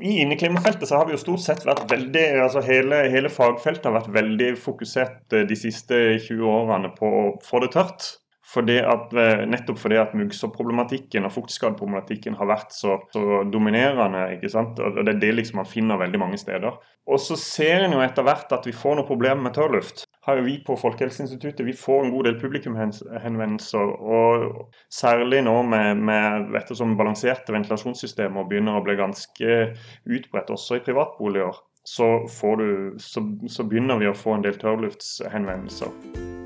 I inneklimafeltet så har vi jo stort sett vært veldig altså hele, hele fagfeltet har vært veldig fokusert eh, de siste 20 årene på å få det tørt. Fordi at, eh, nettopp fordi at muggsoppproblematikken og fuktskadeproblematikken har vært så, så, dominerende. ikke sant? Og Det er det liksom man finner veldig mange steder. Og så ser en jo etter hvert at vi får noen problemer med tørrluft har jo vi på Folkehelseinstituttet vi får en god del publikumhenvendelser. Og særlig nå med, med ettersom balanserte ventilasjonssystemer begynner å bli ganske utbredt også i privatboliger, så, du, så, så begynner vi å få en del tørrluftshenvendelser.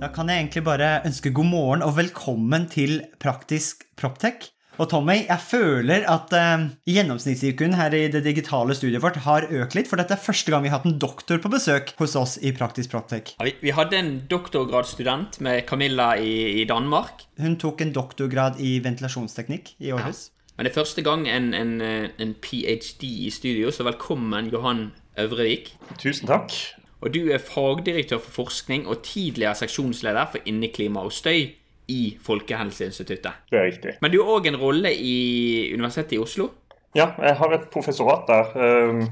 Da kan jeg egentlig bare ønske god morgen og velkommen til Praktisk Proptech. Og Tommy, jeg føler at eh, gjennomsnittsuken her i det digitale studiet vårt har økt litt, for dette er første gang vi har hatt en doktor på besøk hos oss i Praktisk Proptech. Ja, vi, vi, hadde en doktorgradsstudent med Camilla i, i, Danmark. Hun tok en doktorgrad i ventilasjonsteknikk i Århus. Ja. Men det er første gang en, en, en ph.d. i studio, så velkommen, Johan Øvrevik. Tusen takk. Og du er fagdirektør for forskning og tidligere seksjonsleder for inneklima og støy i Folkehelseinstituttet. Det er riktig. Men du har òg en rolle i Universitetet i Oslo? Ja, jeg har et professorat der.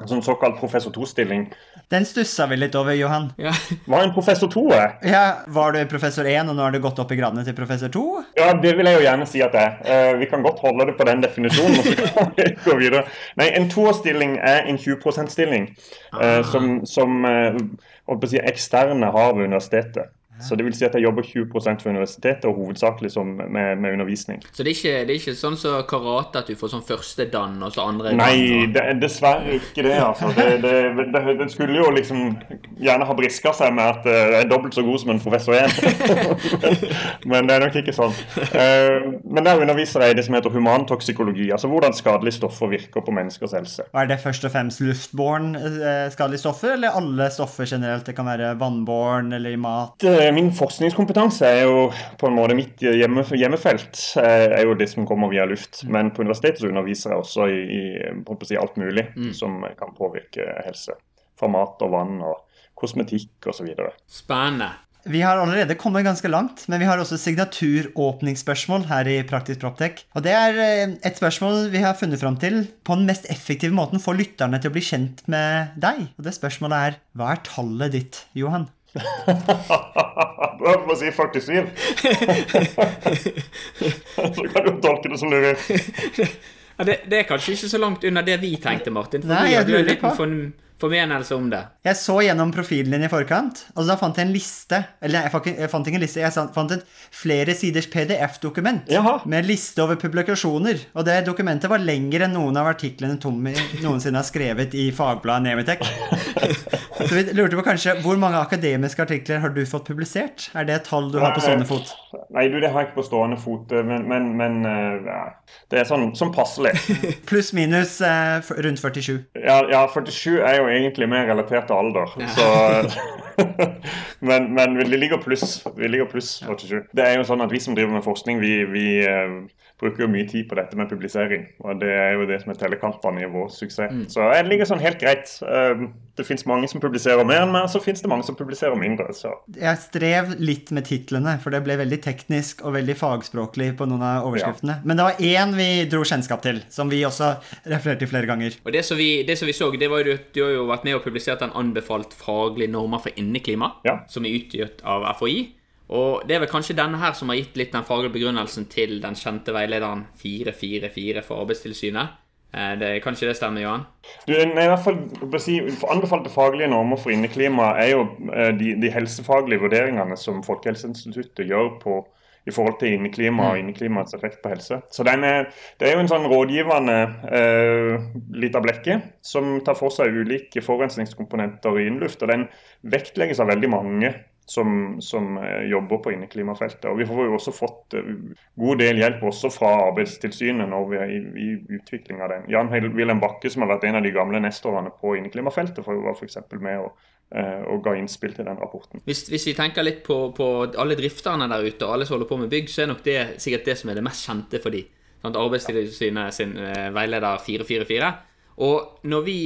En sånn såkalt professor to-stilling. Den stussa vi litt over, Johan. Ja. Hva er en professor to? Er? Ja, Var du professor én, og nå har du gått opp i gradene til professor to? Ja, det vil jeg jo gjerne si at det er. Uh, vi kan godt holde det på den definisjonen, og så kan vi gå videre. Nei, en toårsstilling er en 20 %-stilling uh, som, som uh, si, eksterne har ved universitetet. Så det vil si at jeg jobber 20% for universitetet, og hovedsakelig med, med, undervisning. Så det er, ikke, det er ikke sånn som så karate, at du får sånn første dan og så andre Nei, det er dessverre ikke det. altså. Det, det, det, skulle jo liksom gjerne ha briska seg med at eh, jeg er dobbelt så god som en professor 1. men det er nok ikke sånn. Eh, men der underviser jeg det som heter humantoksikologi, altså hvordan skadelige stoffer virker på menneskers helse. Er det først og fremst luftbåren eh, skadelige stoffer, eller alle stoffer generelt? Det kan være vannbåren eller i mat? Min forskningskompetanse er jo på en måte mitt hjemme, hjemmefelt. Eh, er jo det som kommer via luft. Mm. Men på universitetet så underviser jeg også i, i si, alt mulig mm. som kan påvirke helse. Fra mat og vann og kosmetikk osv. Spennende. Vi har allerede kommet ganske langt, men vi har også signaturåpningsspørsmål her i Praktisk Proptek. Og det er eh, et spørsmål vi har funnet fram til på den mest effektive måten for lytterne til å bli kjent med deg. Og det spørsmålet er hva er tallet ditt, Johan? Hva må si 47. så kan du tolke det som du vil. Ja, det, det, er kanskje ikke så langt unna det vi tenkte, Martin. For Nei, jeg lurer på formenelse om det. Jeg så gjennom profilen din i forkant, og da fant jeg en liste. Eller jeg fant, jeg fant ikke en liste, jeg fant et flere siders PDF-dokument med en liste over publikasjoner. Og det dokumentet var lengre enn noen av artiklene Tommy noensinne har skrevet i fagbladet Nemitek. Så vi lurte på kanskje, Hvor mange akademiske artikler har du fått publisert? Er det et tall du har på stående fot? Nei, du, det har jeg ikke på stående fot, men, men, men eh, ja, det er sånn, sånn passelig. Pluss minus eh, rundt 47. Ja, ja, 47 er jo egentlig mer relatert til alder. Så, men, men vi ligger pluss. Vi ligger pluss 47. Det er jo sånn at Vi som driver med forskning, vi, vi uh, bruker jo mye tid på dette med publisering. Og det er jo det som er telekampene i vår suksess. Mm. Så det ligger sånn helt greit. Uh, det fins mange som publiserer mer enn meg, og så fins det mange som publiserer mindre. Så. Jeg strev litt med titlene, for det ble veldig teknisk og veldig fagspråklig på noen av overskriftene. Ja. Men det var én vi dro kjennskap til, som vi også refererte til flere ganger. Og Det som vi, det som vi så, det var jo at du har jo vært med og publisert en anbefalt faglig normer for inneklima, ja. som er utgitt av FHI. Og det er vel kanskje denne her som har gitt litt den faglige begrunnelsen til den kjente veilederen 444 for Arbeidstilsynet. Det det, kanskje det stemmer, Johan? Du, nei, i hvert fall, si, Anbefalte faglige normer for inneklima er jo eh, de, de helsefaglige vurderingene som Folkehelseinstituttet gjør på, i forhold til inneklima og mm. inneklimaets effekt på helse. Så er, Det er jo en sånn rådgivende eh, lita blekke som tar for seg ulike forurensningskomponenter i innluft. og Den vektlegges av veldig mange som, som eh, jobber på inneklimafeltet. Og Vi har jo også fått uh, god del hjelp også fra Arbeidstilsynet når vi er i, i utvikling av den. Jan Wilhelm Bakke, som har vært en av de gamle nestorene på inneklimafeltet, for var f.eks. med å og ga innspill til den rapporten. Hvis, hvis vi tenker litt på, på, alle drifterne der ute, og alle som holder på med bygg, så er nok det sikkert det som er det mest kjente for de. Sånn, Arbeidstilsynet sin veileder 444. Og når vi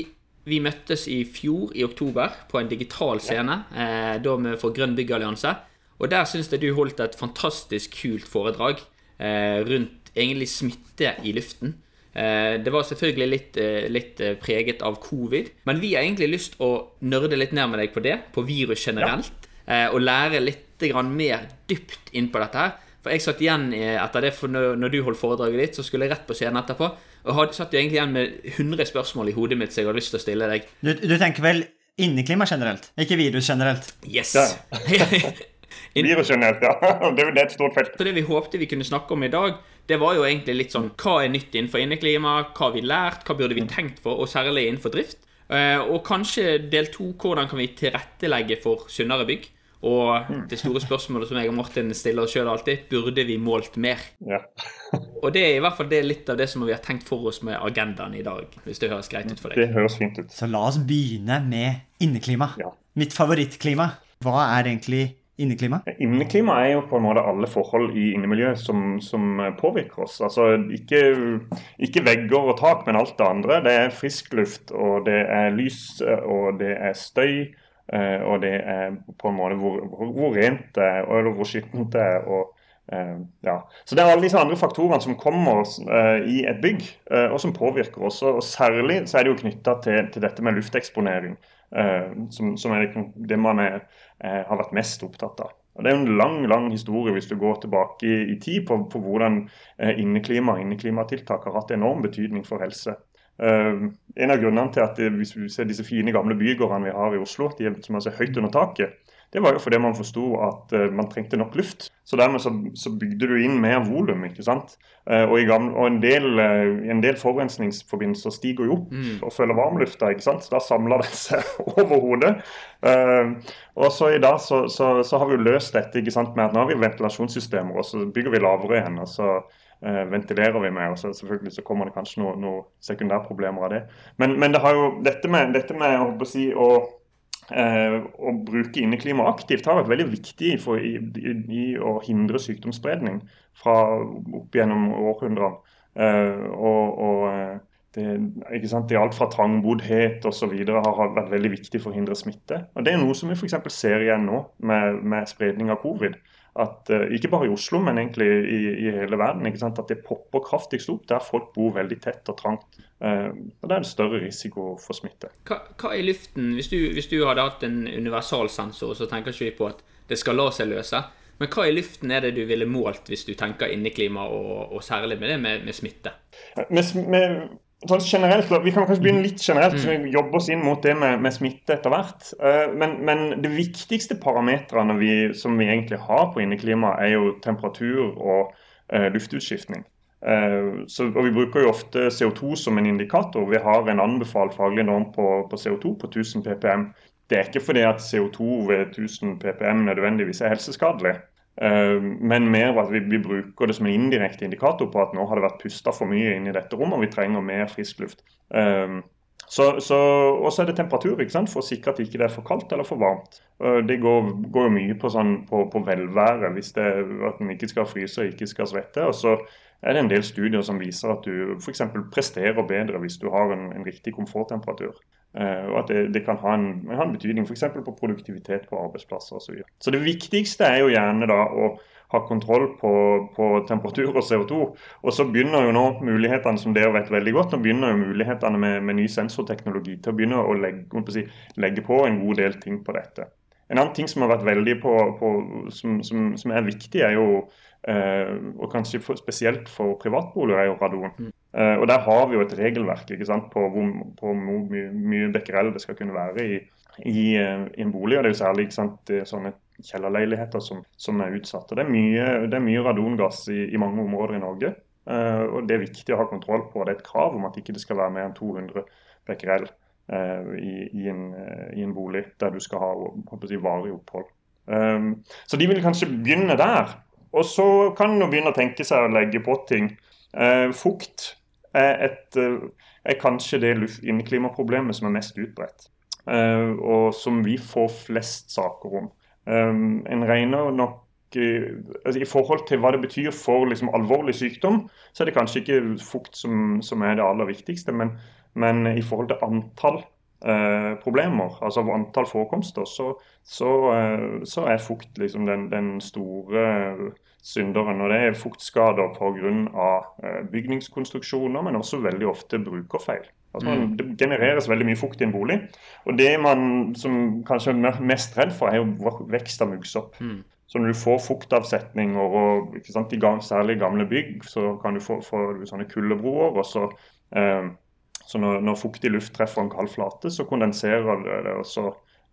vi møttes i fjor, i oktober, på en digital scene. Eh, da med for Grønn byggallianse. Og der syns jeg du holdt et fantastisk kult foredrag eh, rundt egentlig smitte i luften. Eh, det var selvfølgelig litt, eh, litt, eh, preget av covid, men vi har egentlig lyst å nerde litt ned med deg på det, på virus generelt, ja. og lære litt mer dypt inn på dette her. For jeg satt igjen etter det, for når du holdt foredraget ditt, så skulle jeg rett på scenen etterpå. Og hadde, satt jo egentlig igjen med 100 spørsmål i hodet mitt som jeg hadde lyst til å stille deg. Du, du tenker vel inneklima generelt, ikke virus generelt? Yes. Virus generelt, ja. Det er et stort felt. Så det vi håpte vi kunne snakke om i dag, det var jo egentlig litt sånn Hva er nytt innenfor inneklima? Hva har vi lært? Hva burde vi tenkt for? Og særlig innenfor drift. Eh, og kanskje del to, hvordan kan vi tilrettelegge for sunnere bygg? Og det store spørsmålet som jeg og Martin stiller oss sjøl alltid, burde vi målt mer? Ja. og det er i hvert fall det litt av det som vi har tenkt for oss med agendaen i dag. hvis Det høres greit ut for deg. Det høres fint ut. Så la oss begynne med inneklima. Ja. Mitt favorittklima. Hva er egentlig inneklima? Inneklima er jo på en måte alle forhold i innemiljøet som, som påvirker oss. Altså ikke, ikke, vegger og tak, men alt det andre. Det er frisk luft, og det er lys, og det er støy og det er på en måte hvor, hvor rent det er, eller hvor skittent det er. og Uh, ja. Så Det er alle disse andre faktorene som kommer i et bygg, og som påvirker oss. Og Særlig så er det jo knytta til, til, dette med lufteksponering, som, som, er det man er, har vært mest opptatt av. Og Det er jo en lang lang historie hvis du går tilbake i, i tid på, på hvordan inneklima og inneklimatiltak har hatt enorm betydning for helse. Uh, en av grunnene til at hvis vi ser disse fine gamle bygårdene vi har i Oslo, de som er så høyt under taket, det var jo fordi man forsto at uh, man trengte nok luft. Så dermed så, så bygde du inn mer volum. ikke sant? Uh, og, gamle, og, en del, en del forurensningsforbindelser stiger jo opp mm. og følger varmlufta. ikke sant? Så da samler den seg over hodet. og så i dag så, så, så, har vi jo løst dette ikke sant, med at nå har vi ventilasjonssystemer, og så bygger vi lavere igjen. og så eh, ventilerer vi med. og så Selvfølgelig så kommer det kanskje noen noe sekundærproblemer av det. Men, men, det jo dette med, dette med å, si, å, eh, å bruke inneklima aktivt har vært veldig viktig for, i, i, i, å hindre sykdomsspredning fra opp gjennom århundrene. Eh, og, og eh, det, ikke sant? det alt fra trangboddhet osv. har vært veldig viktig for å hindre smitte. Og Det er noe som vi f.eks. ser igjen nå med, med spredning av covid at uh, ikke bare i Oslo, men egentlig i, i hele verden, at det popper kraftigst opp der folk bor veldig tett og trangt. Uh, og det er det større risiko for smitte. Hva, hva er luften, hvis du, hvis du, hadde hatt en universalsensor, så tenker ikke vi på at det skal la seg løse. Men hva i luften er det du ville målt hvis du tenker inneklima, og, og særlig med det med, med smitte? Med, med sånn generelt, Vi kan kanskje begynne litt generelt, så vi mm. jobber oss inn mot det med, med smitte etter hvert. Uh, men, men det viktigste parametrene vi, som vi egentlig har på inneklima, er jo temperatur og uh, luftutskiftning. Uh, så, og Vi bruker jo ofte CO2 som en indikator. Vi har en anbefalt faglig norm på, på CO2 på 1000 ppm. Det er ikke fordi at CO2 ved 1000 ppm nødvendigvis er helseskadelig. Eh, men mer at vi, vi, bruker det som en indirekte indikator på at nå har det vært pusta for mye inn i dette rommet, og vi trenger mer frisk luft. Eh, så, og så er det temperatur ikke sant? for å sikre at det ikke er for kaldt eller for varmt. Eh, det går, går mye på, sånn, på, på velvære, hvis det, at en ikke skal fryse og ikke skal svette. og så er det en del studier som viser at du f.eks. presterer bedre hvis du har en, en riktig komforttemperatur. Uh, og at det, det kan ha en, ha en betydning f.eks. på produktivitet på arbeidsplasser osv. Så, videre. så det viktigste er jo gjerne da å ha kontroll på, på, temperatur og CO2. Og så begynner jo nå mulighetene som dere vet veldig godt, nå begynner jo mulighetene med, med ny sensorteknologi til å begynne å legge, å si, legge, på en god del ting på dette. En annen ting som har vært veldig på, på som, som, som, er viktig, er jo Eh, og kanskje for, spesielt for privatboliger er jo radon. Mm. Uh, og Der har vi jo et regelverk ikke sant, på hvor, på hvor mye, mye becquerel det skal kunne være i, i, uh, i, en bolig. og Det er jo særlig ikke sant, sånne kjellerleiligheter som, som, er utsatt. og Det er mye, det er mye radongass i, i, mange områder i Norge. Uh, og Det er viktig å ha kontroll på. Det er et krav om at ikke det skal være mer enn 200 becquerel i, i, en, i, en, bolig der du skal ha si, varig opphold. Um, så de vil kanskje begynne der. Og så kan en begynne å tenke seg å legge på ting. Eh, fukt er, et, eh, er, kanskje det inneklimaproblemet som er mest utbredt. og som vi får flest saker om. En regner nok altså I forhold til hva det betyr for liksom, alvorlig sykdom, så er det kanskje ikke fukt som, som er det aller viktigste. Men, men i forhold til antall eh, problemer, altså antall forekomster, så, så, eh, så er fukt liksom den, den, store synderen. Og det er fuktskader pga. Eh, bygningskonstruksjoner, men også veldig ofte brukerfeil. Altså man, mm. Det genereres veldig mye fukt i en bolig. Og det man som kanskje er mest redd for, er jo vekst av muggsopp. Mm. Så når du får fuktavsetninger, og sant, i særlig gamle bygg, så kan du få, få sånne kuldebroer. og så, eh, så når, når, fuktig luft treffer en kald flate, så kondenserer det, og så,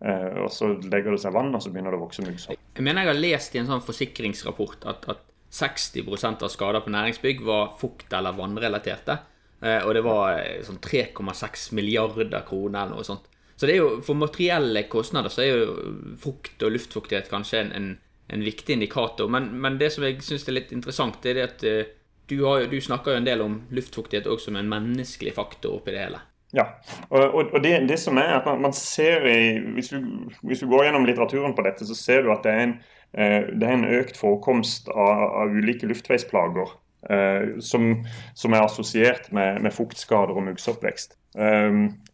eh, og så legger det seg vann, og så begynner det å vokse muggsopp. Jeg mener jeg har lest i en sånn forsikringsrapport at, at 60% av skader på næringsbygg var fukt- eller vannrelaterte. Eh, og det var eh, sånn 3,6 milliarder kroner eller noe sånt. Så det er jo, for materielle kostnader så er jo fukt og luftfuktighet kanskje en, en en viktig indikator. Men, men det som jeg syns er litt interessant, det er det at uh, du, har, du, snakker jo en del om luftfuktighet også som en menneskelig faktor oppi det hele. Ja, og, og det, det, som er at man, ser i, hvis du, hvis du, går gjennom litteraturen på dette, så ser du at det er en, uh, det er en økt forekomst av, av ulike luftveisplager. Uh, som, som, er assosiert med, med fuktskader og muggsoppvekst.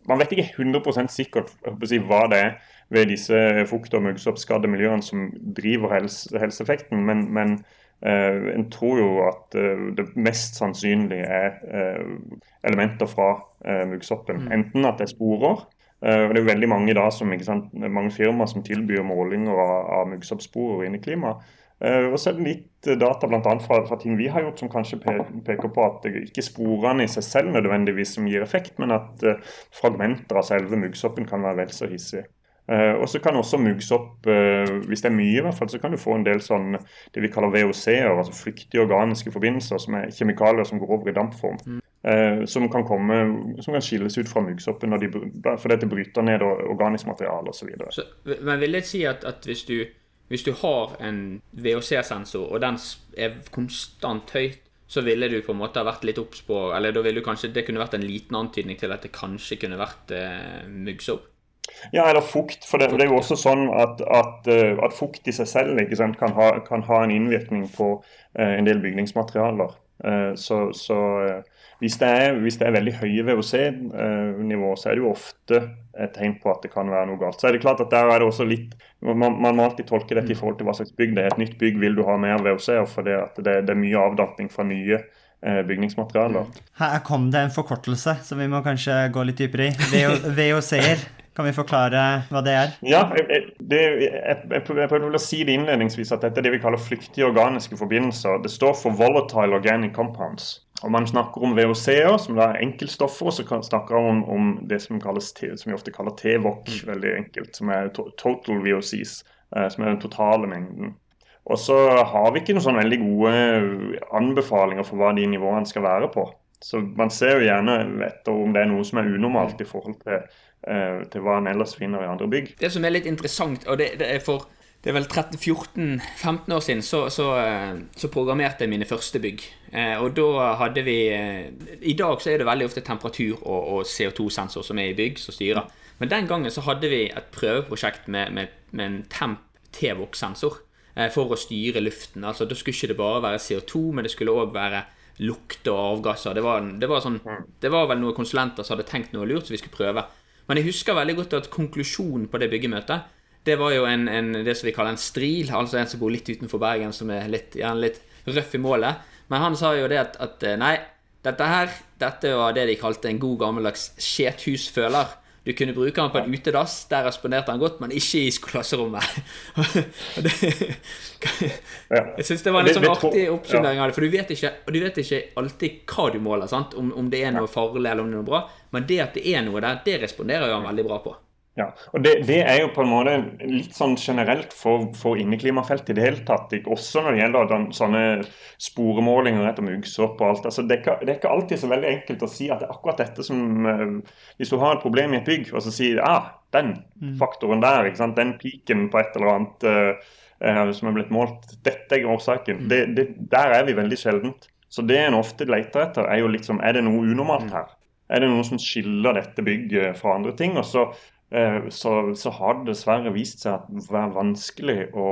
man vet ikke 100 sikkert si, hva det er ved disse fukt- og muggsoppskadde miljøene som driver helse, helseeffekten. Men, men eh, en tror jo at eh, det mest sannsynlig er eh, elementer fra eh, muggsoppen. Mm. Enten at det er sporer. Eh, Det er veldig mange da som, sant, mange firmaer som tilbyr målinger av, av muggsoppsporer inne i klimaet. Og så er det litt data blant annet fra, fra ting vi har gjort som kanskje peker på at det ikke sporene i seg selv nødvendigvis som gir effekt, men at fragmenter av selve muggsoppen kan være vel så hissige. Uh, og så kan også muggsopp, uh, hvis det er mye, i hvert fall, så kan du få en del sånn det vi kaller VOC-er, altså flyktige organiske forbindelser, som er kjemikalier som går over i dampform. Mm. Uh, som kan komme, som kan skilles ut fra muggsoppen de, fordi det bryter ned organisk materiale osv. Men vil det si at, at hvis, du, hvis, du, har en VOC-sensor, og den er konstant høyt, så ville du på en måte ha vært litt obs på Eller da ville du kanskje, det kunne vært en liten antydning til at det kanskje kunne vært muggsopp? Ja, eller fukt. For det, det er jo også sånn at, at, eh, at fukt i seg selv sant, kan, ha, kan, ha, en innvirkning på uh, en del bygningsmaterialer. Uh, så, så hvis, det er, hvis, det er, veldig høye VOC-nivå, så er det jo ofte et tegn på at det kan være noe galt. Så er det klart at der er det også litt Man, man må alltid tolke dette i forhold til hva slags bygg det er. Et nytt bygg vil du ha mer VOC-er, for det, det, det er mye avdamping fra nye bygningsmaterialer. Her kom det en forkortelse som vi må kanskje gå litt dypere i. VOC-er. Kan vi forklare hva det er? Ja, det, jeg, jeg prøvde å si det innledningsvis at dette er det vi kaller flyktige organiske forbindelser. Det står for volatile organic compounds. Og Man snakker om VOC-er, som er enkeltstoffer, og så snakker man om, om, det som, kalles, som vi ofte kaller TVOC, mm. veldig enkelt, som er total VOCs, eh, som er den totale mengden. Og så har vi ikke noen sånn veldig gode anbefalinger for hva de nivåene skal være på. Så man ser jo gjerne etter om det er noe som er unormalt i forhold til Eh, til hva en ellers finner i andre bygg. Det som er litt interessant, og det, det er for det er vel 13-14-15 år siden så, så, eh, så, programmerte jeg mine første bygg. Eh, og da hadde vi I dag så er det veldig ofte temperatur og, og CO2-sensor som er i bygg, som styrer. Men den gangen så hadde vi et prøveprosjekt med, med, med en temp T-vox-sensor for å styre luften. Altså Da skulle ikke det bare være CO2, men det skulle òg være lukt og avgasser. Det var, det, var sånn, mm. det var vel noen konsulenter som hadde tenkt noe lurt, så vi skulle prøve. Men jeg husker veldig godt at konklusjonen på det byggemøtet det var jo en, en, det som vi kaller en stril, altså en som bor litt utenfor Bergen, som er litt, gjerne litt røff i målet. Men han sa jo det at, at eh, nei, dette her dette var det de kalte en god gammeldags skjethusføler. Du kunne bruke han på en utedass, der responderte han godt, men ikke i klasserommet. jeg syns det var en litt sånn artig oppsummering av det, for du vet ikke, du vet ikke alltid hva du måler, om, om, det er noe farlig eller om det er noe bra, men det at det er noe der, det responderer jo han veldig bra på. Ja, og det, det, er jo på en måte litt sånn generelt for, for inneklimafeltet i det hele tatt. Også når det gjelder den, sånne sporemålinger etter muggsopp og alt. Altså, det, er ikke, det, er ikke, alltid så veldig enkelt å si at det er akkurat dette som uh, Hvis du har et problem i et bygg, og så sier ah, den mm. faktoren der, den piken på et eller annet uh, uh, som er blitt målt, dette er årsaken. Mm. der er vi veldig sjeldent. Så det en ofte leter etter, er jo liksom Er det noe unormalt mm. her? Er det noe som skiller dette bygget fra andre ting? Og så så, så, har det dessverre vist seg å være vanskelig å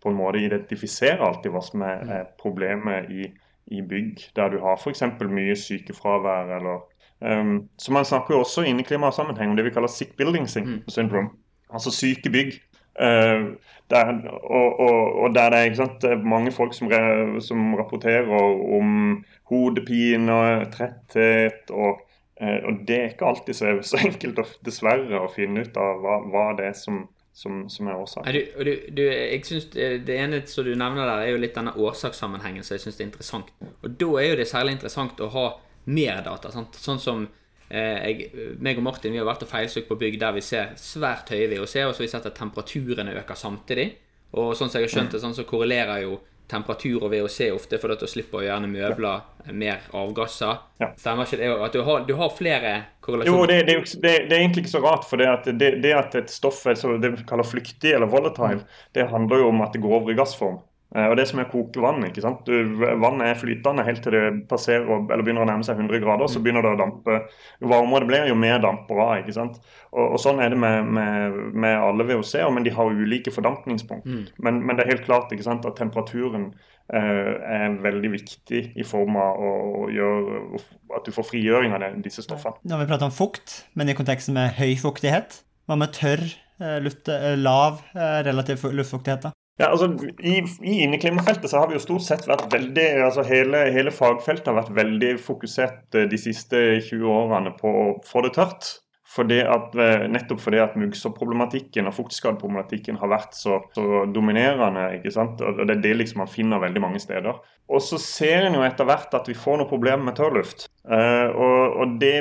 på en måte identifisere alltid hva som er, er problemet i, i, bygg, der du har f.eks. mye sykefravær eller um, Så man snakker jo også inne klimasammenheng om det vi kaller sick building mm. syndrome, altså syke bygg. Uh, der, og, og, og, der det er sant, mange folk som, re, som rapporterer om hodepine, tretthet og Eh, og Det er ikke alltid så, så enkelt, dessverre, å finne ut av hva, hva det er som, som, som er årsaken. Du, du, du, jeg synes Det ene som du nevner der, er jo litt denne årsakssammenhengen som jeg syns er interessant. Og Da er jo det særlig interessant å ha mer data. Sant? Sånn som eh, jeg, meg og Martin vi har vært og feilsøkt på bygg der vi ser svært høye VOC, og så har vi sett at temperaturene øker samtidig. Og sånn som jeg har skjønt det, sånn så korrelerer jo temperatur og VOC ofte for du slipper gjerne møbler mer avgasser. Ja. Stemmer ikke det? At du har, du har flere korrelasjoner? Jo, det, det, det, det, er egentlig ikke så rart. For det at, det, at et stoff er så det vi kaller flyktig eller volatile, mm. det handler jo om at det går over i gassform. Eh, og det som er kokevann. ikke sant? Du, Vann er flytende helt til det passerer eller begynner å nærme seg 100 grader. Så mm. begynner det å dampe. Jo varmere det blir, jo mer damper av. ikke sant? Og, og Sånn er det med, med, med alle VOC-er, men de har ulike fordampningspunkt. Mm. Men, men, det er helt klart ikke sant, at temperaturen eh, er veldig viktig i form av å, å gjøre, at du får frigjøring av det, disse stoffene. Nå har vi pratet om fukt, men i konteksten med høy fuktighet. Hva med tørr, eh, luft, eh, lav relativ luftfuktighet? da? Ja, altså I, i inneklimafeltet så har vi jo stort sett vært veldig altså hele, hele fagfeltet har vært veldig fokusert eh, de siste 20 årene på å få det tørt. Fordi at, eh, nettopp fordi at muggsoppproblematikken og fuktskadeproblematikken har vært så, så, dominerende. ikke sant? Og Det er det liksom man finner veldig mange steder. Og så ser en jo etter hvert at vi får noen problemer med tørrluft. Uh, og, og, det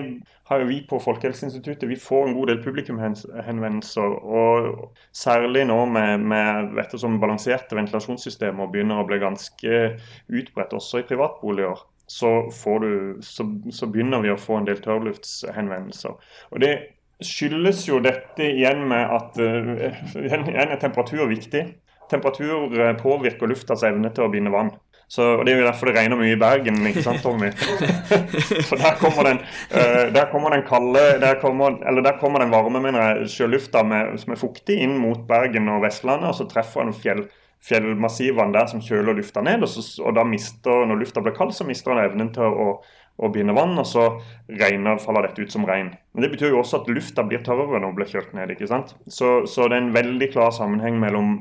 har jo vi på Folkehelseinstituttet. Vi får en god del publikumhenvendelser. Og særlig nå med, med ettersom balanserte ventilasjonssystemer begynner å bli ganske utbredt også i privatboliger. Så, du, så, så begynner vi å få en del tørrluftshenvendelser. Og det skyldes jo dette igjen med at uh, igjen er temperatur viktig. Temperatur påvirker luftas evne til å binde vann. Så, og Det er jo derfor det regner mye i Bergen, ikke sant, Tommy? For der kommer den, uh, der kommer den kalde der kommer, Eller der kommer den varme mener jeg, sjølufta som er fuktig inn mot Bergen og Vestlandet, og så treffer den fjell, fjellmassivene der som kjøler lufta ned. Og, så, og, da mister, når lufta blir kald, så mister den evnen til å, å binde vann, og så regner, faller dette ut som regn. Men Det betyr jo også at lufta blir tørrere når den blir kjølt ned. ikke sant? Så, så det er en veldig klar sammenheng mellom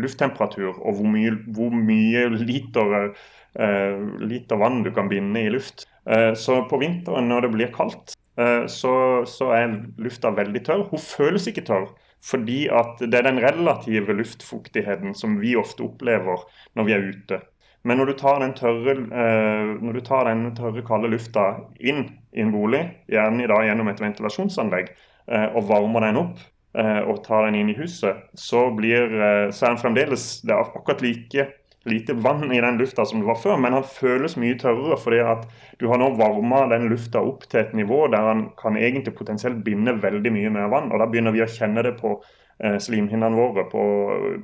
lufttemperatur og hvor mye, hvor mye liter, eh, liter, vann du kan binde i luft. Eh, så på vinteren når det blir kaldt, eh, så, så, er lufta veldig tørr. Hun føles ikke tørr. Fordi at det er den relative luftfuktigheten som vi ofte opplever når vi er ute. Men når du tar den tørre, eh, når du tar den tørre kalde lufta inn i en bolig, gjerne da gjennom et ventilasjonsanlegg, eh, og varmer den opp, Eh, og tar den inn i huset, så, blir, så er den fremdeles det er akkurat like lite vann i den lufta som det var før, men han føles mye tørrere fordi at du har nå varma den lufta opp til et nivå der han kan egentlig potensielt binde veldig mye mer vann. og Da begynner vi å kjenne det på eh, slimhinnene våre, på,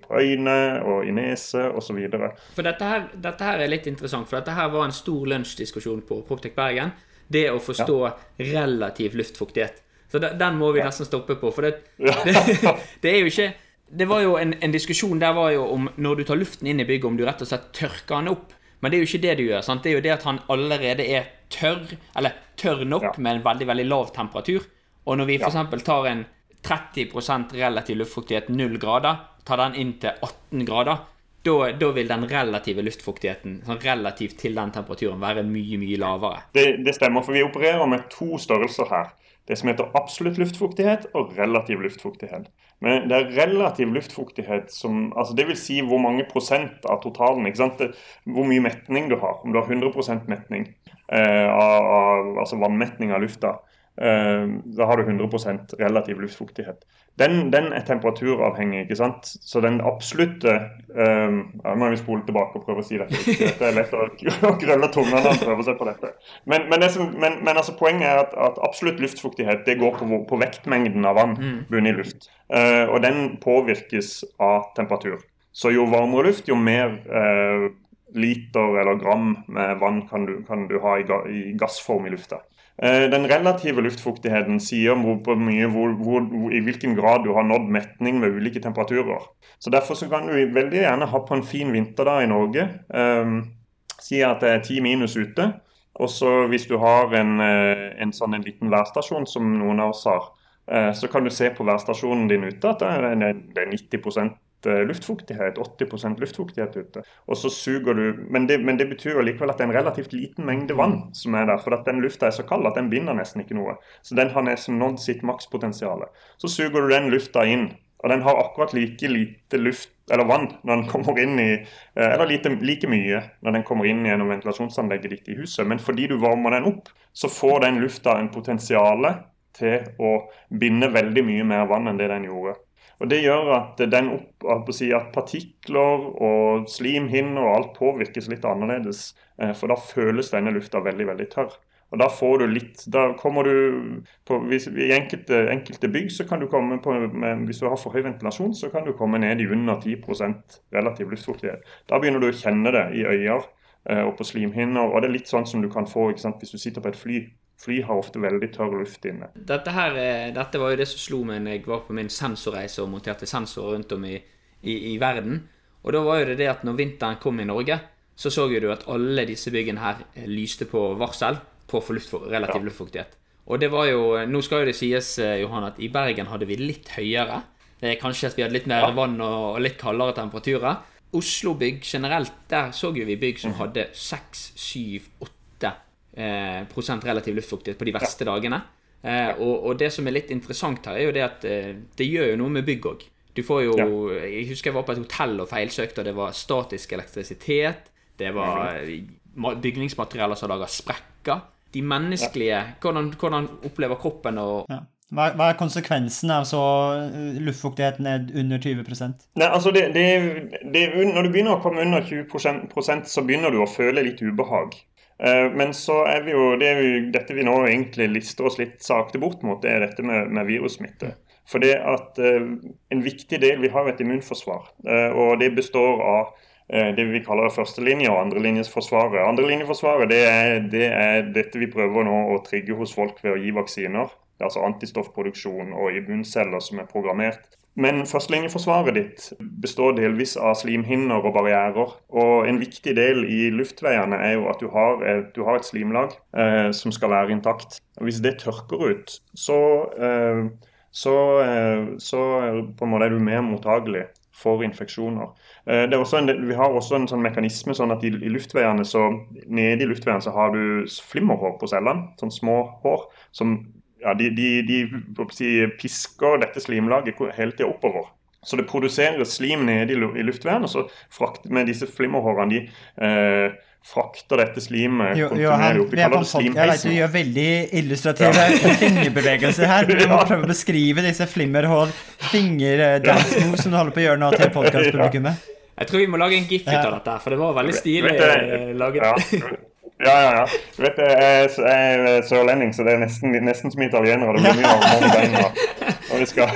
på øyne og i nese osv. Dette her, dette her, er litt interessant, for dette her var en stor lunsjdiskusjon på Proptek Bergen. Det å forstå ja. relativ luftfuktighet. Så den må vi nesten stoppe på. For det, det, det er jo ikke Det var jo en, en, diskusjon der var jo om når du tar luften inn i bygget, om du rett og slett tørker den opp. Men det er jo ikke det du gjør. sant? Det er jo det at han allerede er tørr, eller tørr nok ja. med en veldig veldig lav temperatur. Og når vi f.eks. tar en 30% relativ luftfuktighet 0 grader, tar den inn til 18 grader, da, vil den relative luftfuktigheten sånn relativt til den temperaturen være mye mye lavere. Det, det stemmer, for vi opererer med to størrelser her det som heter absolutt luftfuktighet og relativ luftfuktighet. Men det er relativ luftfuktighet som altså Det vil si hvor mange prosent av totalen. ikke sant? Hvor mye metning du har. Om du har 100% metning eh, av, av, altså vannmetning av lufta. Eh, da har du 100% relativ luftfuktighet. Den, den, er temperaturavhengig. ikke sant? Så den absolutte um, ja, Nå må vi spole tilbake og prøve å si dette. Det er lett å, å grølle tunga når man prøver seg på dette. Men, men, det som, men, men altså, poenget er at, at, absolutt luftfuktighet det går på, på vektmengden av vann bundet i luft. Uh, og den påvirkes av temperatur. Så jo varmere luft, jo mer uh, liter eller gram med vann kan du, kan du ha i, ga, i gassform i lufta. Eh, den relative luftfuktigheten sier hvor mye, hvor, hvor, i hvilken grad du har nådd metning med ulike temperaturer. Så Derfor så kan du veldig gjerne ha på en fin vinterdag i Norge. Um, si at det er ti minus ute. Og så hvis du har en, eh, en sånn en liten værstasjon som noen av oss har, uh, så kan du se på værstasjonen din ute at det er, det er 90 Eh, luftfuktighet, 80% luftfuktighet ute. Og så suger du, men det, men det, betyr jo likevel at det er en relativt liten mengde vann som er der. For at den lufta er så kald at den binder nesten ikke noe. Så den har nesten nådd sitt makspotensial. Så suger du den lufta inn. Og den har akkurat like lite luft eller vann når den kommer inn i eh, Eller lite, like mye når den kommer inn gjennom ventilasjonsanlegget ditt i huset. Men fordi du varmer den opp, så får den lufta en potensial til å binde veldig mye mer vann enn det den gjorde. Og Det gjør at, den opp, at partikler og slimhinner og alt påvirkes litt annerledes. Eh, for da føles denne lufta veldig veldig tørr. Og Da får du litt, da kommer du på, hvis, I enkelte, enkelte, bygg så kan du komme på, hvis du har for høy ventilasjon, så kan du komme ned i under 10% relativ luftfuktighet. Da begynner du å kjenne det i øyer eh, og på slimhinner. og Det er litt sånn som du kan få sant, hvis du sitter på et fly. Fly har ofte veldig tørr luft inne. Dette, her, eh, dette var jo det som slo meg når jeg var på min sensorreise og monterte sensorer rundt om i, i, i, verden. Og da var jo det det at når vinteren kom i Norge, så så jo du at alle disse byggene her eh, lyste på varsel på for luft, relativ ja. luftfuktighet. Og det var jo Nå skal jo det sies, eh, Johan, at i Bergen hadde vi litt høyere. Det er kanskje at vi hadde litt mer ja. vann og litt kaldere temperaturer. Oslo-bygg generelt, der så jo vi bygg som mhm. hadde 6, 7, 8 Eh, prosent relativ luftfuktighet på de verste ja. dagene. Eh, og, og, det som er litt interessant her, er jo det at eh, det gjør jo noe med bygg òg. Du får jo ja. Jeg husker jeg var på et hotell og feilsøkte, og det var statisk elektrisitet. Det var mhm. bygningsmaterialer som lager sprekker. De menneskelige hvordan, hvordan, opplever kroppen og ja. Hva, hva, er konsekvensen av så luftfuktigheten er under 20 Nei, altså det, det, det, Når du begynner å komme under 20% så begynner du å føle litt ubehag. Eh, men så er vi jo, det er jo dette vi nå egentlig lister oss litt sakte bort mot, det er dette med, med virussmitte. For det at uh, En viktig del Vi har et immunforsvar. Uh, og det består av det vi kaller førstelinje og andrelinjesforsvaret. Andrelinjeforsvaret det er, det er dette vi prøver nå å trigge hos folk ved å gi vaksiner. Det er altså antistoffproduksjon og immunceller som er programmert men førstelinjeforsvaret ditt består delvis av slimhinner og barrierer. Og en viktig del i luftveiene er jo at du har et, du har et slimlag eh, som skal være intakt. Og Hvis det tørker ut, så, eh, så, eh, så på en måte er du mer mottagelig for infeksjoner. Eh, en, vi har også en sånn mekanisme sånn at i, i luftveiene så, nede i luftveiene så har du flimmerhår på cellene. Sånn små hår som ja, de, de, de pisker dette slimlaget hele tida oppover. Så det produseres slim nede i, luftveien, og så frakt, med disse flimmerhårene de eh, frakter dette slimet kontinuerlig opp. Vi kaller det slimheisen. Du gjør veldig illustrative ja. fingerbevegelser her. Du må prøve å beskrive disse flimmerhår, fingerdance moves som du holder på å gjøre nå til podkastpublikummet. Jeg tror vi må lage en gif ut av dette, for det var veldig stilig eh, laget. Ja. Ja, ja, ja. Du vet, Jeg er sørlending, så det er nesten, nesten som italienere. Det blir mye armer beina når vi skal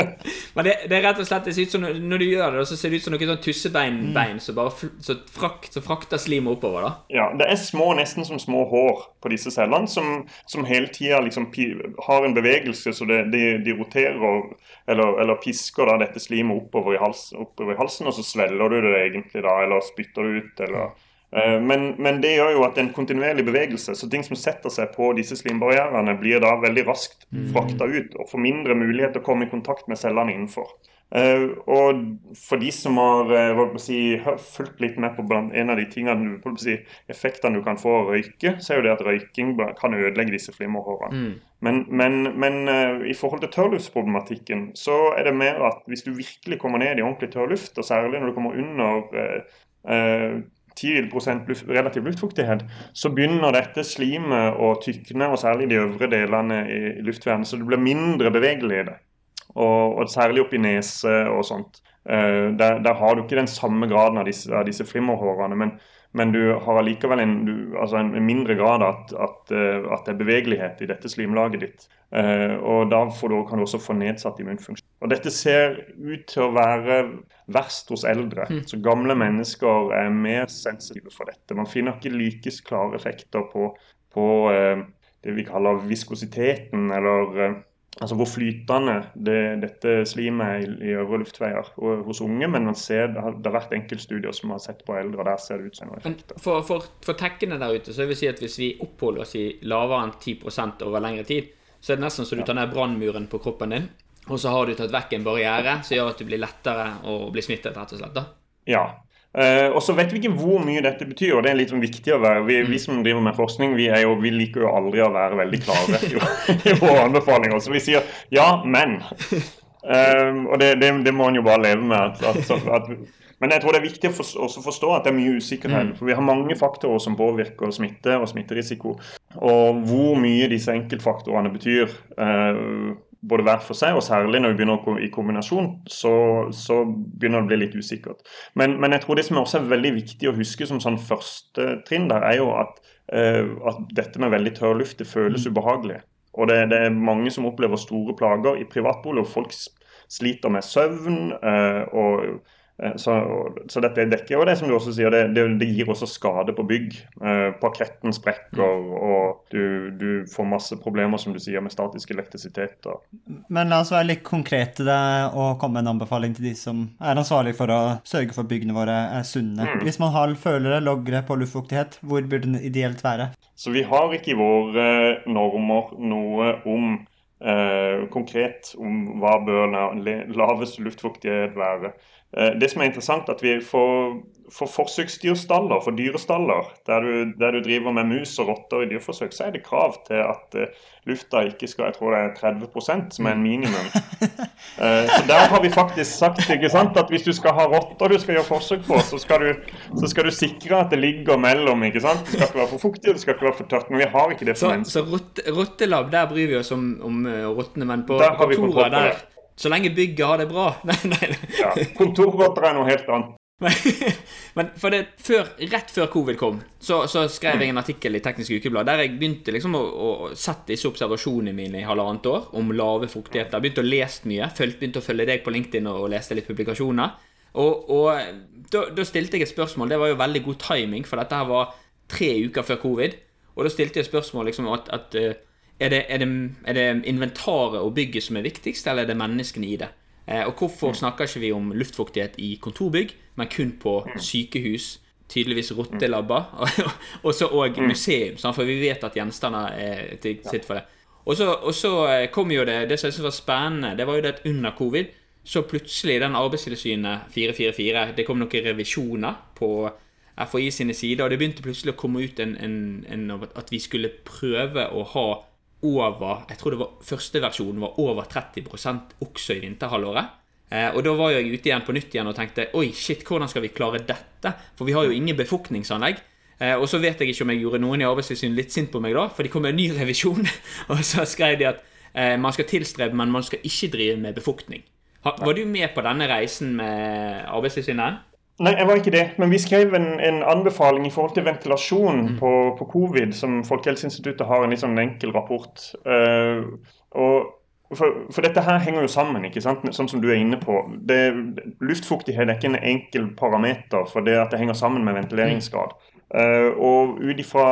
Men det, det, er rett og slett det ser ut som Når du gjør det, så ser det ut som noen sånn tussebeinbein mm. som bare så, frak, så frakter slimet oppover. da Ja, det er små, nesten som små hår på disse cellene, som, som hele tida liksom har en bevegelse så det, de, de, roterer eller, eller pisker da dette slimet oppover i, hals, oppover i halsen, og så svelger du det egentlig da, eller spytter det ut, eller men, men, det gjør jo at det er en kontinuerlig bevegelse, så ting som setter seg på disse slimbarrierene, blir da veldig raskt mm. frakta ut og får mindre mulighet til å komme i kontakt med cellene innenfor. Uh, og for de som har uh, si, fulgt litt med på en av de tingene, si, effektene du kan få av å røyke, så er jo det at røyking kan ødelegge disse flimmerhårene. Mm. Men, men, men i forhold til tørrluftsproblematikken, så er det mer at hvis du virkelig kommer ned i ordentlig tørrluft, og særlig når du kommer under 10 luft, relativ luftfuktighet, så begynner dette slimet å tykne, og særlig de øvre delene i, luftvernet. Så det blir mindre bevegelig i det. Og, og særlig oppi nese og sånt. Uh, der, der, har du ikke den samme graden av disse, av disse flimmerhårene. Men, men, du har allikevel en, du, altså en, mindre grad at, at, uh, at, det er bevegelighet i dette slimlaget ditt. Uh, og da du, kan du også få nedsatt immunfunksjon. Og Dette ser ut til å være verst hos eldre. Mm. Så Gamle mennesker er mer sensitive for dette. Man finner ikke like klare effekter på, på, eh, det vi kaller viskositeten, eller altså hvor flytende det, dette slimet er i, øvre luftveier hos unge. Men man ser, det har, det har vært enkeltstudier som har sett på eldre, og der ser det ut som noen effekt. For, for, for tekkene der ute, så vil si at hvis vi oppholder oss i lavere enn 10 over lengre tid, så er det nesten så du tar ned brannmuren på kroppen din, og så har du tatt vekk en barriere som gjør at det blir lettere å bli smittet, rett og slett. da. Ja, Uh, og så vet vi ikke hvor mye dette betyr, og det er litt sånn viktig å være. Vi, vi som driver med forskning, vi, jo, vi, liker jo aldri å være veldig klare i, i våre anbefalinger. Så vi sier ja, men. Uh, og det, det, det, må en jo bare leve med. At, at, at, men jeg tror det er viktig å for, forstå at det er mye usikkerhet. Mm. For vi har mange faktorer som påvirker smitte og smitterisiko. Og hvor mye disse enkeltfaktorene betyr. Uh, både hver for seg, og særlig når vi begynner i kombinasjon, så, så begynner det å bli litt usikkert. Men, men, jeg tror det som også er veldig viktig å huske som sånn første trinn der, er jo at, uh, at dette med veldig tørr luft det føles mm. ubehagelig. Og det, det, er mange som opplever store plager i privatbolig, og folk sliter med søvn. Uh, og Eh, så, så, dette dekker jo det som du også sier, det, det, det gir også skade på bygg. Eh, parketten sprekker, og du, du, får masse problemer som du sier med statisk elektrisitet. Og... Men la oss være litt konkrete og komme med en anbefaling til de som er ansvarlige for å sørge for byggene våre er sunne. Mm. Hvis man har følere, logre på luftfuktighet, hvor burde den ideelt være? Så vi har ikke i våre normer noe om eh, konkret om hva bør lavest luftfuktighet være. Eh, det som er interessant, er at vi får, får forsøksdyrstaller, for dyrestaller, der du, der du, driver med mus og rotter i dyreforsøk, så er det krav til at uh, lufta ikke skal Jeg tror det er 30% som er en minimum. Uh, så der har vi faktisk sagt ikke sant, at hvis du skal ha rotter du skal gjøre forsøk på, så skal, du, så skal du sikre at det ligger mellom. ikke sant? Det skal ikke være for fuktig det skal ikke være for tørt. Men vi har ikke det for mennesker. Så, så rottelab, der bryr vi oss om, om rottene, men på kontoret der så lenge bygget har det bra. Nei, nei. ja, Kontorrotter er noe helt annet. Men for det, før, rett før covid kom, så, så skrev jeg en artikkel i Teknisk Ukeblad der jeg begynte liksom å, å sette disse observasjonene mine i halvannet år om lave fuktigheter. Begynte å lese mye. begynte å følge deg på LinkedIn og, og leste litt publikasjoner. Og, og da, da, stilte jeg et spørsmål. Det var jo veldig god timing, for dette her var tre uker før covid. Og da stilte jeg et spørsmål liksom at, at eh, er det, er, det, er det, inventaret og bygget som er viktigst, eller er det menneskene i det? Eh, og hvorfor snakker ikke vi om luftfuktighet i kontorbygg, men kun på sykehus, tydeligvis rottelabber, og så òg museum? For vi vet at gjenstander er til sitt for det. Og så, eh, kom jo det Det som jeg syntes var spennende, det var jo det at under covid så plutselig den Arbeidstilsynet 444 Det kom noen revisjoner på FHI sine sider, og det begynte plutselig å komme ut en, en, en, at vi skulle prøve å ha over Jeg tror det var første versjonen var over 30 også i vinterhalvåret. Eh, og da var jeg ute igjen på nytt igjen og tenkte oi, shit, hvordan skal vi klare dette? For vi har jo ingen befuktningsanlegg. Eh, og så vet jeg ikke om jeg gjorde noen i Arbeidstilsynet litt sint på meg da, for de kom med en ny revisjon. og så skrev de at eh, man skal tilstrebe, men man skal ikke drive med befuktning. Ha, var du med på denne reisen med Arbeidstilsynet? Nei, jeg var ikke det. Men vi skrev en, en anbefaling i forhold til ventilasjon mm. på, på, covid, som Folkehelseinstituttet har en sånn enkel rapport. Uh, for, for, dette her henger jo sammen, ikke sant? sånn som du er inne på. Det, luftfuktighet er ikke en enkel parameter for det at det henger sammen med ventileringsgrad. Uh, og ut ifra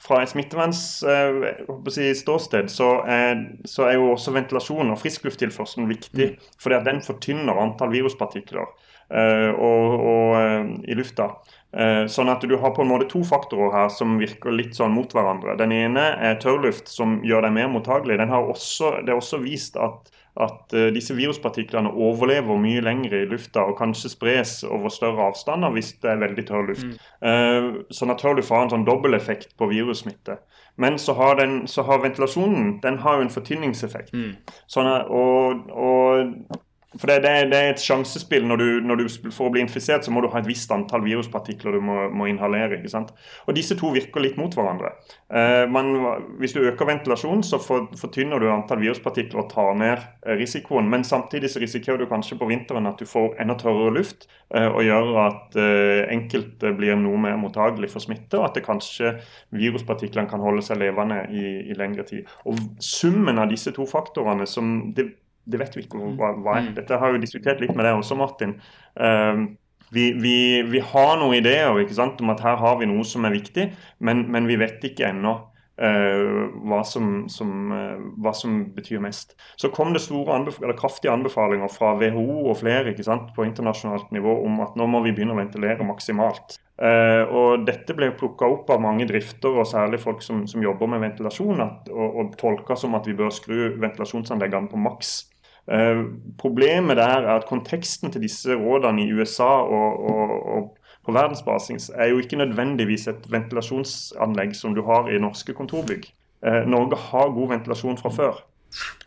fra et smittevernsståsted uh, så, er, så er jo også ventilasjon og frisklufttilførselen viktig. Mm. At den fortynner antall viruspartikler. Eh, og, og, eh, i lufta. Eh, sånn at du har på en måte to faktorer her som virker litt sånn mot hverandre. Den ene er tørrluft, som gjør deg mer mottagelig. Også, det er også vist at, at disse viruspartiklene overlever mye lenger i lufta og kanskje spres over større avstander hvis det er veldig tørr luft. Mm. Sånn at tørrluft har en sånn dobbeleffekt på virussmitte. Men så har, den, så har, ventilasjonen den har jo en fortynningseffekt. Mm. Sånn at, og, og for det, det, det, er et sjansespill. Når du, når du, For å bli infisert så må du ha et visst antall viruspartikler du må, må inhalere. ikke sant? Og Disse to virker litt mot hverandre. Eh, men hvis du øker ventilasjonen, så fortynner du antall viruspartikler og tar ned eh, risikoen. Men samtidig så risikerer du kanskje på vinteren at du får enda tørrere luft, eh, og gjør at eh, enkelte blir noe mer mottagelig for smitte, og at det kanskje viruspartiklene kan holde seg levende i, i lengre tid. Og Summen av disse to faktorene som det det vet vi ikke hva, hva er. Mm. Dette har jo diskutert litt med deg også, Martin. Uh, vi, vi, vi, har noen ideer om at her har vi noe som er viktig, men, men vi vet ikke ennå hva, som, som, hva, som, betyr mest. Så kom det anbef kraftige anbefalinger fra WHO og flere på internasjonalt nivå om at nå må vi begynne å ventilere maksimalt. og Dette ble plukka opp av mange drifter, og særlig folk som, som jobber med ventilasjon, at, og, og tolka som at vi bør skru ventilasjonsanleggene på maks. Eh, problemet der er at konteksten til disse rådene i USA og, og, og på verdensbasis er jo ikke nødvendigvis et ventilasjonsanlegg som du har i norske kontorbygg. Eh, Norge har god ventilasjon fra før.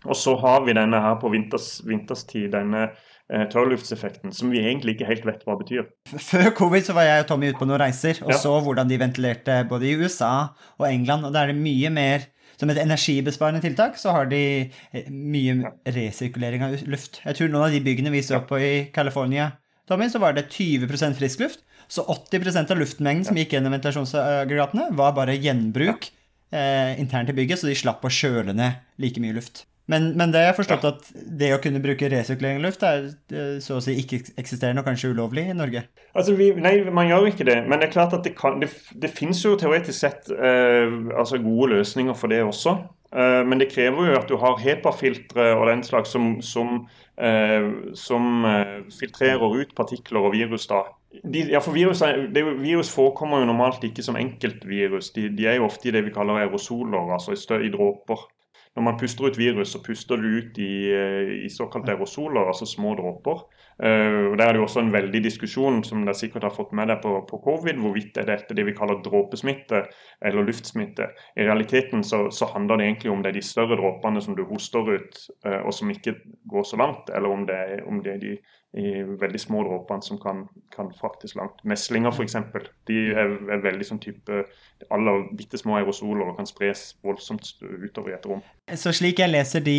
Og så har vi denne her på vinters, vinterstid, denne tørrluftseffekten, som vi egentlig ikke helt vet hva betyr. Før covid så var jeg og Tommy ute på noen reiser og ja. så hvordan de ventilerte både i USA og England. Og da er det mye mer som et energibesparende tiltak så har de eh, mye resirkulering av luft. Jeg tror noen av de byggene vi så på i California, Tommy, så var det 20% frisk luft. Så 80% av luftmengden som gikk gjennom ventilasjonsaggregatene, var bare gjenbruk eh, internt i bygget, så de slapp å kjøle ned like mye luft. Men, men, det jeg har forstått at det å kunne bruke resirkulering luft er eh, så å si ikke-eksisterende og kanskje ulovlig i Norge? Altså vi, nei, man gjør ikke det. Men det er klart at det, kan, det, det finnes jo teoretisk sett eh, altså gode løsninger for det også. Eh, men det krever jo at du har HEPA-filtre og den slags som, som, eh, som eh, filtrerer ut partikler og virus. da. De, ja, for virus, det, virus, forekommer jo normalt ikke som enkeltvirus. De, de er jo ofte i det vi kaller aerosoler, altså i, stø, i dråper når man puster ut virus, så puster du ut i, eh, i såkalte aerosoler, altså små dråper. Uh, og Der er det jo også en veldig diskusjon som dere sikkert har fått med deg på, på covid, hvorvidt er dette det vi kaller dråpesmitte eller luftsmitte. I realiteten så, så, handler det egentlig om det er de større dråpene som du hoster ut, uh, og som ikke går så langt, eller om det, om det er de i veldig små dråpene som kan, kan fraktes langt. Meslinger f.eks. De er, er, veldig sånn type aller bitte små aerosoler og kan spres voldsomt utover i et rom. Så slik jeg leser de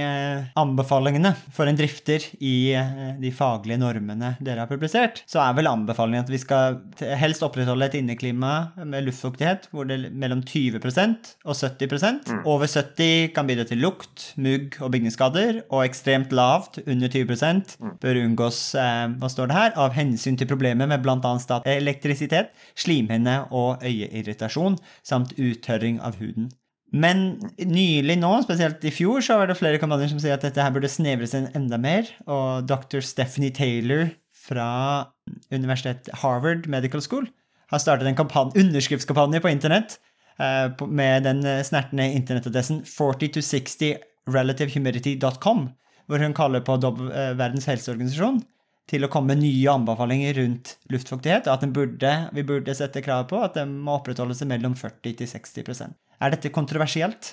eh, anbefalingene for en drifter i eh, de faglige normene dere har publisert, så er vel anbefalingen at vi skal helst opprettholde et inneklima med luftfuktighet hvor det er mellom 20% og 70 mm. Over 70 kan bidra til lukt, mugg og bygningsskader, og ekstremt lavt, under 20 mm. bør unngås eh, hva står det her, av hensyn til problemer med bl.a. elektrisitet, slimhinne og øyeirritasjon, samt uttørring av huden. Men nylig nå, spesielt i fjor, så var det flere kampanjer som sier at dette her burde snevres inn enda mer, og dr. Stephanie Taylor fra universitetet Harvard Medical School har startet en underskriftskampanje på internett eh, med den snertne internettadressen 40to60relativehumidity.com, hvor hun kaller på eh, Verdens helseorganisasjon til å komme med nye anbefalinger rundt luftfuktighet, og at burde, vi burde sette krav på at den må opprettholdes mellom 40 til 60% Er dette kontroversielt?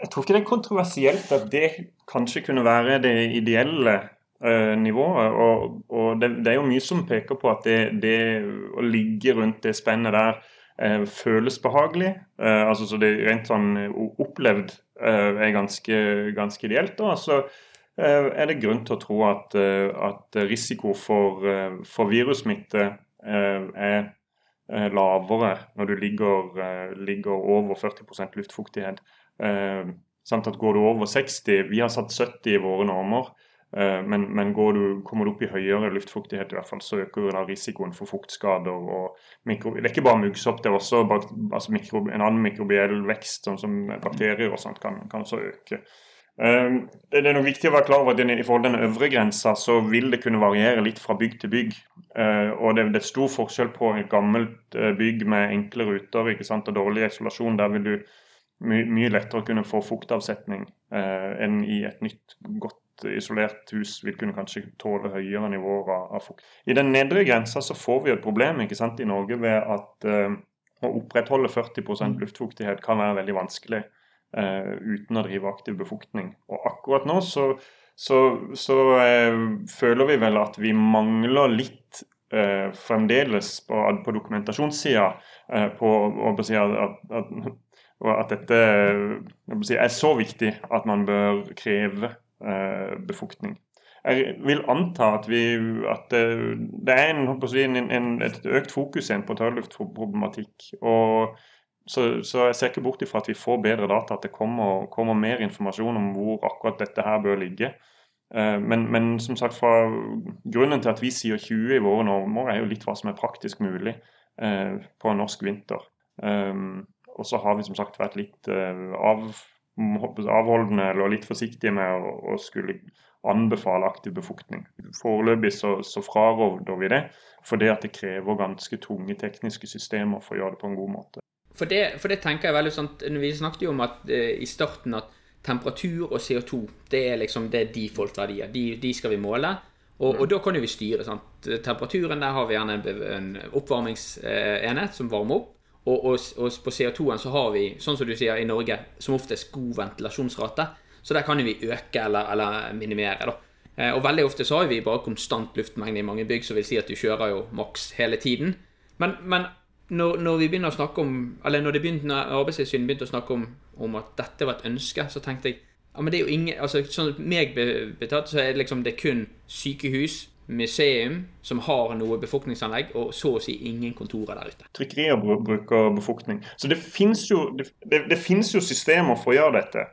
Jeg tror ikke det er kontroversielt at det kanskje kunne være det ideelle uh, nivået. Og, og det, det, er jo mye som peker på at det, det å ligge rundt det spennet der uh, føles behagelig. Uh, altså Så det rent sånn opplevd er ganske, ganske ideelt. da, så Eh, er det grunn til å tro at, eh, at risiko for, eh, for virussmitte er lavere når du ligger, ligger over 40% luftfuktighet. Samt at går du over 60 Vi har satt 70 i våre normer. Men, men du, kommer du opp i høyere luftfuktighet, i hvert fall, så øker da risikoen for fuktskader. og mikro, Det er ikke bare muggsopp, det er også altså mikro, en annen mikrobiell vekst, sånn som bakterier og sånt, kan, kan også øke. Ehm, det er nok viktig å være klar over at i forhold til den øvre grensa så vil det kunne variere litt fra bygg til bygg. Ehm, og det er stor forskjell på et gammelt eh, bygg med enkle ruter og dårlig isolasjon. Der vil du my mye lettere kunne få fuktavsetning eh, enn i et nytt, godt isolert hus vil kunne kanskje tåle høyere nivåer av, fukt. I den nedre grensa så får vi et problem i Norge ved at uh, å opprettholde 40% luftfuktighet kan være veldig vanskelig. Uh, uten å drive aktiv befuktning. Og akkurat nå så, så, så uh, føler vi vel at vi mangler litt uh, fremdeles på, på dokumentasjonssida på å si at, at, at, dette si, er så viktig at man bør kreve befuktning. Jeg vil anta at, vi, at det er en, en, en, et økt fokus igjen på tørrluftproblematikk. og så, så, jeg ser ikke bort ifra at vi får bedre data, at det kommer, kommer mer informasjon om hvor akkurat dette her bør ligge. Uh, men, men, som sagt, fra grunnen til at vi sier 20 i våre normer, er jo litt hva som er praktisk mulig uh, på en norsk vinter. Um, Og så har vi som sagt vært litt av, avholdende eller litt forsiktige med å, å skulle anbefale aktiv befuktning. Foreløpig så, så fraråder vi det, fordi at det krever ganske tunge tekniske systemer for å gjøre det på en god måte. For det, for det tenker jeg veldig sånn Vi snakket jo om at eh, i starten at temperatur og CO2 det er liksom det er default-verdier. De, de, skal vi måle. Og, og, da kan jo vi styre. sant? Temperaturen, der har vi gjerne en, en oppvarmingsenhet som varmer opp. Og, og, og på CO2-en så har vi, sånn som du sier i Norge, som oftest god ventilasjonsrate. Så der kan vi øke eller, eller minimere. da. Eh, og veldig ofte så har vi bare konstant luftmengde i mange bygg, som vil si at du kjører jo maks hele tiden. Men, men når, når, vi begynner å snakke om Eller når, begynte, Arbeidstilsynet begynte å snakke om, om, at dette var et ønske, så tenkte jeg ja, men det er jo ingen altså Sånn meg betatt, så er det liksom det er kun sykehus, museum, som har noe befolkningsanlegg, og så å si ingen kontorer der ute. Trykkerier bruker befolkning. Så det fins jo, det, det jo systemer for å gjøre dette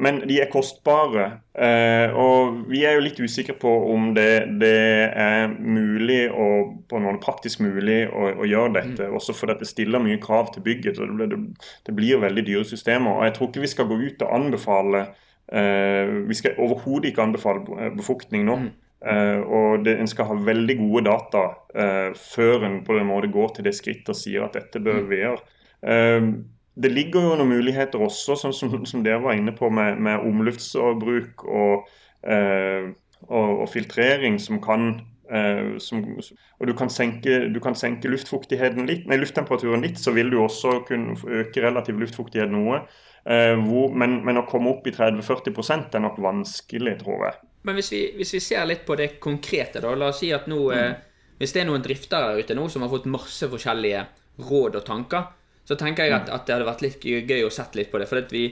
men de er kostbare. Eh, og vi er jo litt usikre på om det, det er mulig og på noen praktisk mulig å, å gjøre dette. Mm. Også fordi det stiller mye krav til bygget. og det, det, det, blir veldig dyre systemer. og Jeg tror ikke vi skal gå ut og anbefale eh, Vi skal overhodet ikke anbefale befuktning nå. Mm. Uh, og det, En skal ha veldig gode data uh, før en på den måte går til det skrittet og sier at dette bør mm. vi gjøre. Uh, det ligger jo noen muligheter også, sånn som, som dere var inne på, med, med omluftsbruk og, eh, og, og, filtrering som kan eh, som, Og du kan, senke, du kan senke luftfuktigheten litt, nei, lufttemperaturen litt, så vil du også kunne øke relativ luftfuktighet noe. Eh, hvor, men, men, å komme opp i 30-40% er nok vanskelig, tror jeg. Men hvis vi, hvis vi, ser litt på det konkrete, da. La oss si at nå, mm. Eh, hvis det er noen driftere ute nå som har fått masse forskjellige råd og tanker, så tenker jeg at, at, det hadde vært litt gøy å sette litt på det. For vi,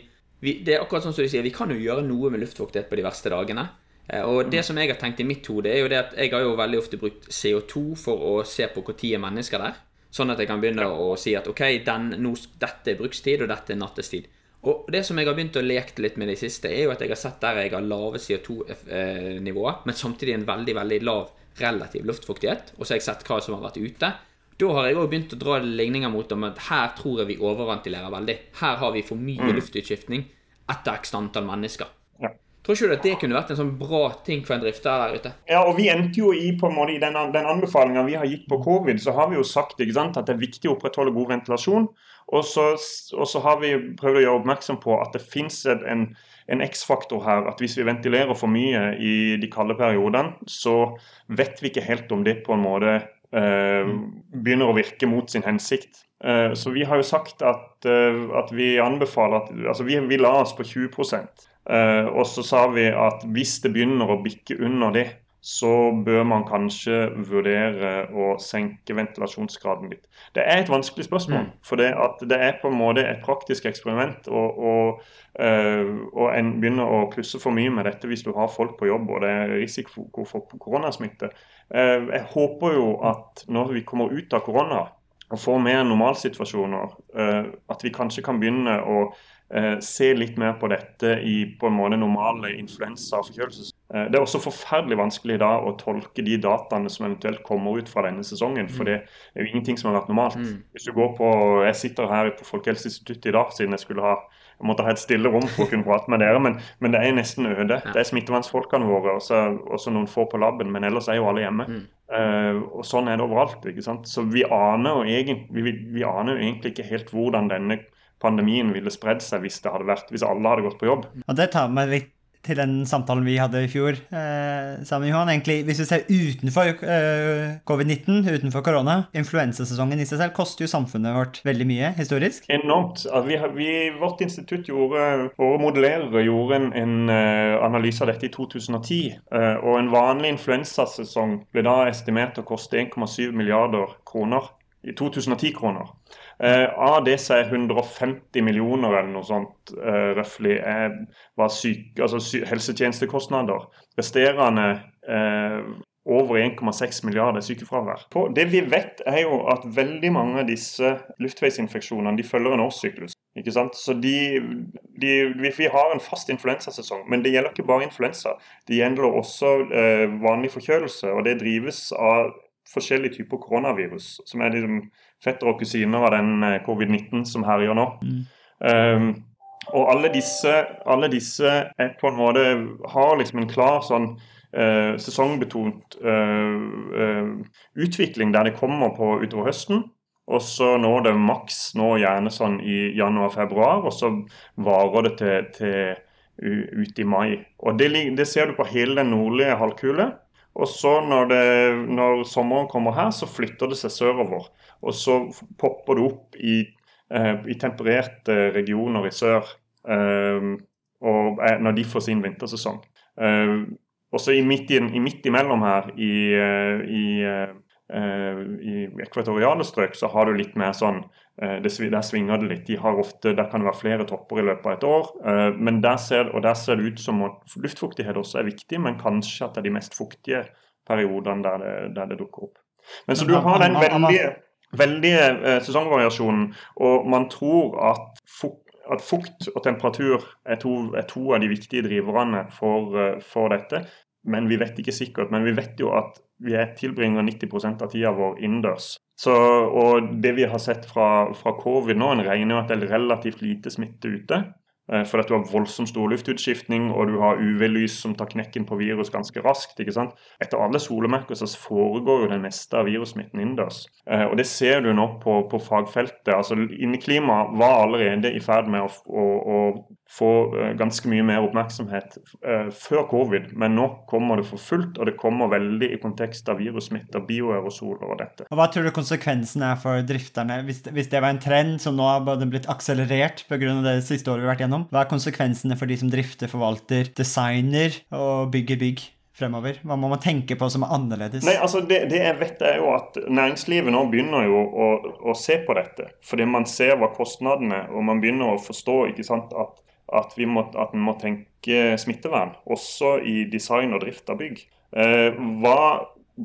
vi, det er akkurat sånn som de sier, vi kan jo gjøre noe med luftfuktighet på de verste dagene. Eh, og det som jeg har tenkt i mitt hode, er jo det at jeg har jo veldig ofte brukt CO2 for å se på når er mennesker der. Sånn at jeg kan begynne å si at ok, den, no, dette er brukstid, og dette er nattestid. Og det som jeg har begynt å leke litt med i det siste, er jo at jeg har sett der jeg har lave CO2-nivåer, men samtidig en veldig, veldig lav relativ luftfuktighet. Og så har jeg sett hva som har vært ute. Da har jeg òg begynt å dra ligninger mot dem at her tror jeg vi overventilerer veldig. Her har vi for mye mm. luftutskiftning etter x antall mennesker. Ja. Tror ikke du at det kunne vært en sånn bra ting for en drifter der ute? Ja, og vi endte jo i på en måte i den, den anbefalinga vi har gitt på covid, så har vi jo sagt sant, at det er viktig å opprettholde god ventilasjon. Og så, og så har vi prøvd å gjøre oppmerksom på at det fins en, en X-faktor her. At hvis vi ventilerer for mye i de kalde periodene, så vet vi ikke helt om det på en måte begynner å virke mot sin hensikt. Eh, så vi har jo sagt at, eh, at vi anbefaler at Altså vi, vi la oss på 20% og så sa vi at hvis det begynner å bikke under det, så bør man kanskje vurdere å senke ventilasjonsgraden litt. Det er et vanskelig spørsmål, mm. for det, det, er på en måte et praktisk eksperiment. Og, og, og, en begynner å klusse for mye med dette hvis du har folk på jobb og det er risiko for koronasmitte. Eh, jeg håper jo at når vi kommer ut av korona og får mer normalsituasjoner, eh, at vi kanskje kan begynne å eh, se litt mer på dette i på en måte normale influensa- og forkjølelses... Det er også forferdelig vanskelig da å tolke de dataene som eventuelt kommer ut fra denne sesongen. For det er jo ingenting som har vært normalt. Mm. Hvis du går på, Jeg sitter her på Folkehelseinstituttet i dag siden jeg skulle ha jeg måtte ha et stille rom for å kunne prate med dere. Men, men det er nesten øde. Ja. Det er smittevernsfolkene våre og så noen få på laben. Men ellers er jo alle hjemme. Mm. Uh, og Sånn er det overalt. ikke sant? Så vi aner, jo egentlig, vi, vi aner jo egentlig ikke helt hvordan denne pandemien ville spredd seg hvis det hadde vært, hvis alle hadde gått på jobb. Og Det tar meg litt til den samtalen vi hadde i fjor eh, sammen, Johan. Egentlig, hvis vi ser utenfor eh, covid-19, utenfor korona Influensasesongen i seg selv koster jo samfunnet vårt veldig mye historisk. Enormt. Vi, vi, vårt institutt gjorde, våre modellerere gjorde en, en uh, analyse av dette i 2010. Uh, eh, og en vanlig influensasesong ble da estimert å koste 1,7 milliarder kroner i 2010-kroner. Eh, av så er 150 millioner eller noe sånt eh, røftlig var syk, altså helsetjenestekostnader. Resterende eh, over 1,6 milliarder sykefravær. På, det vi vet er jo at veldig mange av disse luftveisinfeksjonene de følger en årssyklus. Ikke sant? Så de, de, vi, har en fast influensasesong, men det gjelder ikke bare influensa. Det gjelder også eh, vanlig forkjølelse, og det drives av forskjellige typer koronavirus, som er liksom fettere og kusiner av den eh, covid-19 som herjer nå. Mm. Um, og alle disse, alle disse er på en måte har liksom en klar sånn uh, sesongbetont uh, uh, utvikling der det kommer på utover høsten. Og så når det maks nå gjerne sånn i januar-februar, og så varer det til, til ut i mai. Og det, det, ser du på hele den nordlige halvkule. Og så når, det, når, sommeren kommer her, så flytter det seg sørover. Og så popper det opp i, eh, i tempererte regioner i sør. Eh, og når de får sin vintersesong. Eh, og så midt, i, midt imellom her, i, eh, i eh, Eh, I ekvatoriale strøk så har du litt mer sånn eh, det, Der svinger det litt. De har ofte, Der kan det være flere topper i løpet av et år. Eh, men der ser, og der ser det ut som at luftfuktighet også er viktig, men kanskje at det er de mest fuktige periodene der det, der det dukker opp. Men så du har den veldige, veldige sesongvariasjonen, og man tror at fukt at fukt og temperatur er to, er to, av de viktige driverne for, for, dette. Men vi vet ikke sikkert. Men vi vet jo at vi tilbringer 90% av tida vår innendørs. Og det vi har sett fra, fra covid nå, en regner jo at det er relativt lite smitte ute. Eh, for at du har voldsomt stor luftutskiftning, og du har UV-lys som tar knekken på virus ganske raskt. ikke sant? Etter alle solemerker så foregår jo det meste av virussmitten innendørs. Eh, og det ser du nå på, på fagfeltet. altså Inneklimaet var allerede i ferd med å, å, å få eh, ganske mye mer oppmerksomhet før covid, men nå kommer det for fullt, og det kommer veldig i kontekst av virussmitte, bioaerosoler og dette. Og Hva tror du konsekvensen er for drifterne, hvis, hvis det var en trend som nå har blitt akselerert pga. det siste året vi har vært gjennom? gjennom? Hva er konsekvensene for de som drifter, forvalter, designer og bygger bygg? fremover? Hva må man tenke på som er annerledes? Nei, altså det, det jeg vet er jo at Næringslivet nå begynner jo å, å, se på dette. Fordi man ser hva kostnadene og man begynner å forstå ikke sant, at, at, vi må, at en må tenke smittevern, også i design og drift av bygg. Eh, hva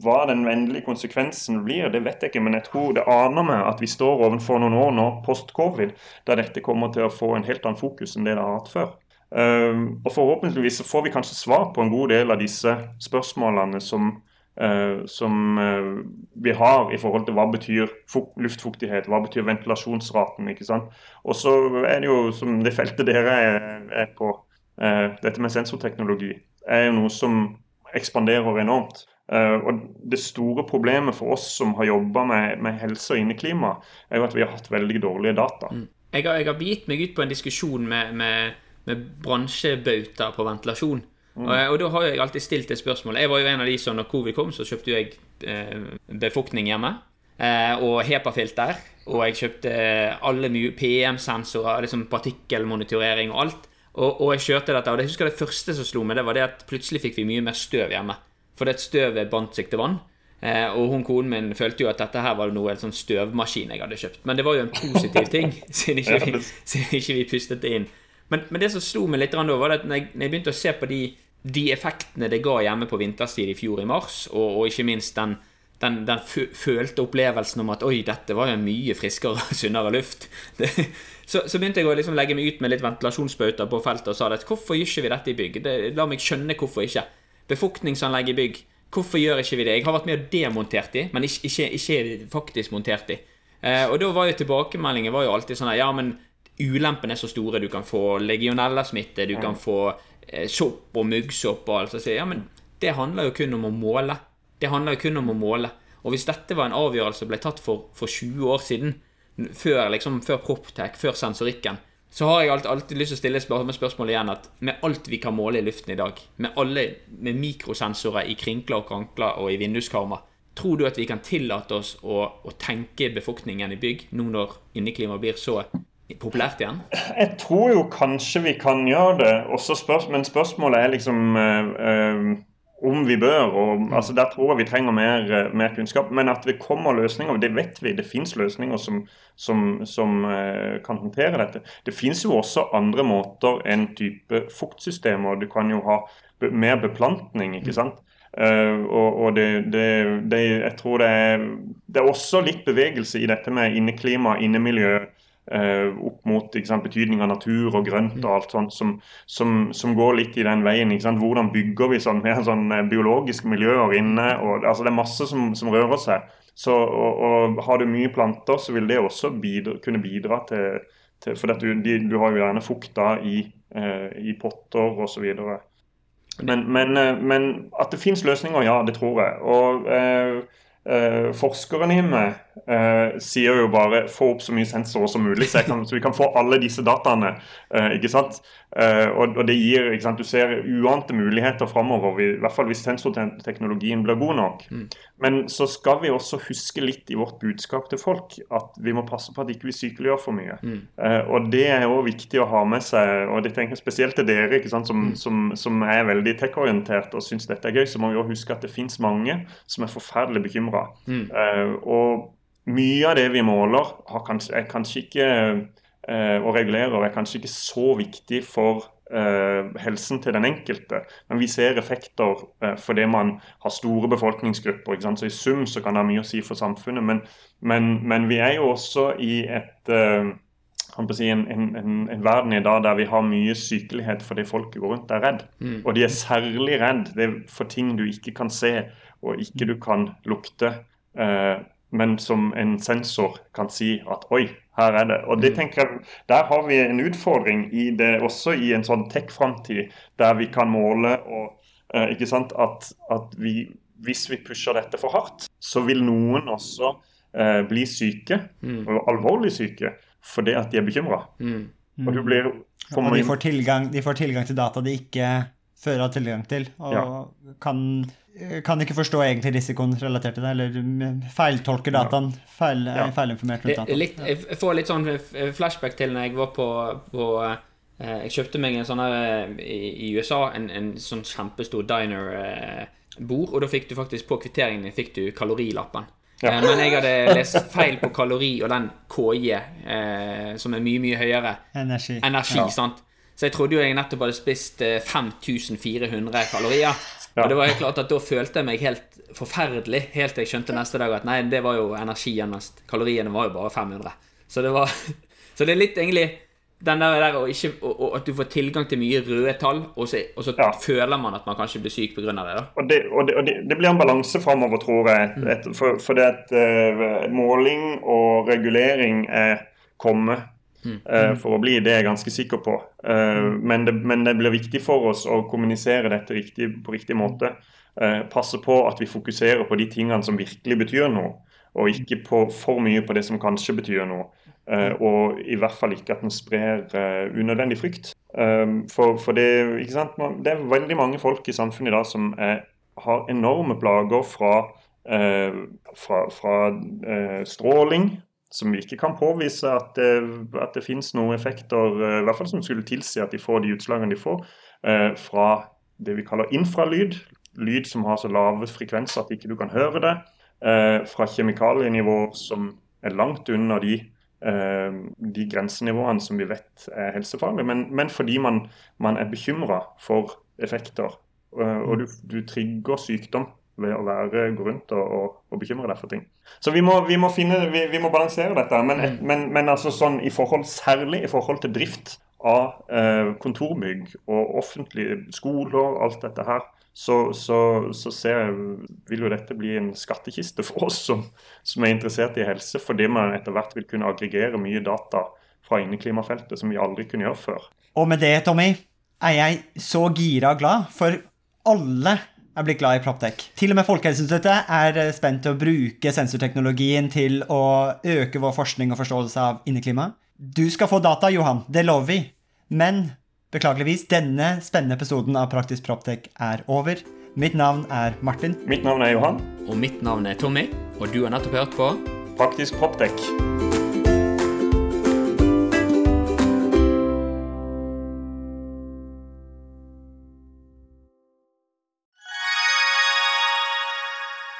hva den endelige konsekvensen blir, det vet jeg ikke, men jeg tror det aner meg at vi står overfor noen år nå post-covid der dette kommer til å få en helt annen fokus enn det det har hatt før. Eh, og Forhåpentligvis så får vi kanskje svar på en god del av disse spørsmålene som, som uh, vi har i forhold til hva betyr luftfuktighet, hva betyr ventilasjonsraten. ikke sant? Og så er det jo, som det feltet dere er, på, uh, dette med sensorteknologi, er jo noe som ekspanderer enormt. Og Det store problemet for oss som har jobba med, med, helse og inneklima, er jo at vi har hatt veldig dårlige data. Mm. Jeg, har, jeg har begitt meg ut på en diskusjon med, med, med bransjebauta på ventilasjon. Mm. Og, og, da har jeg alltid stilt det spørsmålet. Jeg var jo en av de som når covid kom, så kjøpte jeg eh, befuktning hjemme. Eh, og HEPA-filter. Og jeg kjøpte alle PM-sensorer, liksom partikkelmonitorering og alt. Og, og, jeg kjørte dette. Og jeg husker det første som slo meg, det var det at plutselig fikk vi mye mer støv hjemme. Fordi støvet bandt seg til vann. Eh, og hun konen min følte jo at dette her var noe en sånn støvmaskin jeg hadde kjøpt. Men det var jo en positiv ting, siden ikke vi, siden ikke vi pustet det inn. Men, men, det som slo meg litt da, var at når jeg, når jeg begynte å se på de, de, effektene det ga hjemme på vinterstid i fjor i mars, og, og ikke minst den, den, den følte opplevelsen om at oi, dette var jo mye friskere og sunnere luft. Det, så, så, begynte jeg å liksom legge meg ut med litt ventilasjonsbauter på feltet og sa at hvorfor gjør ikke vi dette i bygg? Det, la meg skjønne hvorfor ikke. Befuktningsanlegg i bygg. Hvorfor gjør ikke vi det? Jeg har vært med og demontert de, men ikke, ikke, ikke faktisk montert de. Eh, og da var jo tilbakemeldingen var jo alltid sånn at ja, men ulempene er så store. Du kan få legionellasmitte, du kan få sopp og muggsopp og alt. Så ja, men det handler jo kun om å måle. Det handler jo kun om å måle. Og hvis dette var en avgjørelse som ble tatt for, for 20 år siden, før, liksom, før Proptech, før sensorikken, så har jeg alltid, alltid lyst til å stille spør spørsmålet igjen at med alt vi kan måle i luften i dag, med alle med mikrosensorer i krinkler og krankler og i vinduskarmer, tror du at vi kan tillate oss å, å tenke befolkningen i bygg nå når inneklimaet blir så populært igjen? Jeg tror jo kanskje vi kan gjøre det, spørs men spørsmålet er liksom øh, om vi bør. og mm. altså Der tror jeg vi trenger mer, eh, mer, kunnskap. Men at det kommer løsninger, det vet vi. Det fins løsninger som, som, som kan håndtere dette. Det fins jo også andre måter enn type fuktsystemer. Du kan jo ha mer beplantning, ikke mm. sant. Uh, og, og det, det, det, jeg tror det er, det er også litt bevegelse i dette med inneklima, innemiljø. Eh, opp mot sant, betydning av natur og grønt og alt sånt, som, som, som går litt i den veien. Hvordan bygger vi sånn, mer sånn biologiske miljøer inne? Og, altså, det er masse som, som rører seg. Så, og, og, Har du mye planter, så vil det også bidra, kunne bidra til, til For du, de, du, har jo gjerne fukta i, eh, i potter osv. Men, men, eh, men at det finnes løsninger, ja, det tror jeg. Og eh, eh, Forskeren i meg eh, sier jo bare få opp så mye sensorer som mulig, så, kan, så vi kan få alle disse dataene. Eh, ikke sant? Eh, og, og, det gir ikke sant? Du ser uante muligheter framover, i hvert fall hvis sensorteknologien blir god nok. Mm. Men så skal vi også huske litt i vårt budskap til folk at vi må passe på at ikke vi sykeliggjør for mye. Mm. Eh, og det er òg viktig å ha med seg, og det tenker jeg spesielt til dere ikke sant? Som, mm. som, som er veldig tech-orientert og syns dette er gøy, så må vi òg huske at det fins mange som er forferdelig bekymra. Mm. Eh, og mye av det vi måler, kanskje, er kanskje ikke eh, og regulerer, er kanskje ikke så viktig for eh, helsen til den enkelte. Men vi ser effekter eh, fordi man har store befolkningsgrupper. Så i sum så kan det ha mye å si for samfunnet. Men, men, men vi er jo også i et eh, si, en, en, en, en, verden i dag der vi har mye sykelighet fordi folk går rundt og er redd. Mm. Og de er særlig redd for ting du ikke kan se og ikke du kan lukte. Eh, men som en sensor kan si at oi, her er det. Og det mm. tenker jeg, Der har vi en utfordring i det også i en sånn tech-framtid, der vi kan måle og eh, ikke sant, at, at vi, hvis vi pusher dette for hardt, så vil noen også eh, bli syke, mm. og alvorlig syke, fordi at de er bekymra. Mm. Og, og de får, tilgang, de får tilgang til data de ikke før har tilgang til, og ja. kan kan ikke forstå egentlig risikoen relatert til det, eller feiltolker dataen. Feil, ja. Feilinformert rundt dataen. Litt, jeg får litt sånn flashback til når jeg var på, på eh, Jeg kjøpte meg en sånn her eh, i, USA, en, en, sånn kjempestor diner-bord, eh, og da fikk du faktisk på kvitteringen din fikk du kalorilappen. Ja. Men jeg hadde lest feil på kalori og den KJ, som er mye, mye høyere. Energi. Energi, ja. sant? Så jeg trodde jo jeg nettopp hadde spist 5400 kalorier. Ja. Og det var helt klart at Da følte jeg meg helt forferdelig, helt til jeg skjønte neste dag at nei, det var jo energien mest. Kaloriene var jo bare 500. Så det var Så det er litt egentlig den der, der og ikke, og, og at du får tilgang til mye røde tall, og så, og så ja. føler man at man kanskje blir syk pga. det. da. Og det, det, det, det blir en balanse framover, tror jeg. Mm. For, for det at uh, måling og regulering er kommet Mm. Uh, for å bli. Det er jeg ganske sikker på. Uh, men, det, men, det, blir viktig for oss å kommunisere dette riktig, på riktig måte. Uh, passe på at vi fokuserer på de tingene som virkelig betyr noe, og ikke på for mye på det som kanskje betyr noe. og i hvert fall ikke at den sprer unødvendig frykt. For, for det, det, er veldig mange folk i samfunnet i dag som er, har enorme plager fra, fra, fra stråling som vi ikke kan påvise at det, at det finnes noen effekter, eh, i hvert fall som skulle tilsi at de får de utslagene de får, eh, fra det vi kaller infralyd. Lyd som har så lave frekvenser at ikke du kan høre det. Eh, fra kjemikalienivåer som er langt under de, de grensenivåene som vi vet er helsefarlige. Men, men fordi man, man er bekymra for effekter. Og du, du trigger sykdom ved å være, gå rundt og, og, og bekymre deg for ting. Så vi må, vi må, finne, vi, vi må balansere dette. Men, mm. men, men, altså sånn i forhold, særlig i forhold til drift av eh, kontorbygg og offentlige skoler, alt dette her, så, så, så ser, vil jo dette bli en skattkiste for oss som, som er interessert i helse, fordi man etter hvert vil kunne aggregere mye data fra inneklimafeltet som vi aldri kunne gjøre før. Og med det, Tommy, er jeg så gira og glad, for alle er blitt glad i Proptech. Til og med Folkehelseinstituttet er eh, spent til å bruke sensorteknologien til å øke vår forskning og forståelse av inneklima. Du skal få data, Johan. Det lover vi. Men beklageligvis, denne spennende episoden av Praktisk Proptech er over. Mitt navn er Martin. Mitt navn er Johan. Og mitt navn er Tommy. Og du har nettopp hørt på Praktisk Proptech.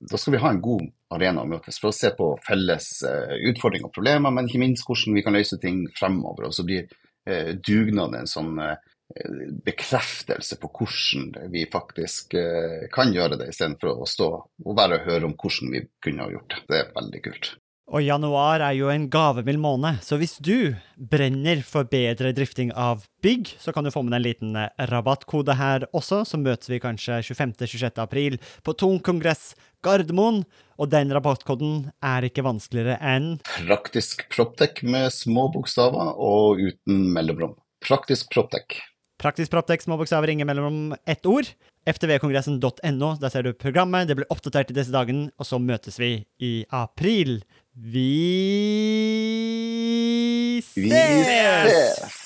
da skal vi ha en god arena å møtes for å se på felles uh, utfordringer og problemer, men ikke minst hvordan vi kan løse ting fremover. Og så blir uh, dugnad en sånn bekreftelse på hvordan vi faktisk eh, kan gjøre det, istedenfor å stå og bare høre om hvordan vi kunne ha gjort det. Det er veldig kult. Og januar er jo en gavemild måned, så hvis du brenner for bedre drifting av bygg, så kan du få med deg en liten eh, rabattkode her også, så møtes vi kanskje 25.-26. april på Tung kongress Gardermoen. Og den rabattkoden er ikke vanskeligere enn Praktisk Proptech med små bokstaver og uten mellomrom. Praktisk Proptech. Praktisk proptek, små bokstaver, ingen mellomrom, ett ord. ftvkongressen.no, der ser du programmet. Det blir oppdatert i disse dagene, og så møtes vi i april. Vi ses! Vi ses!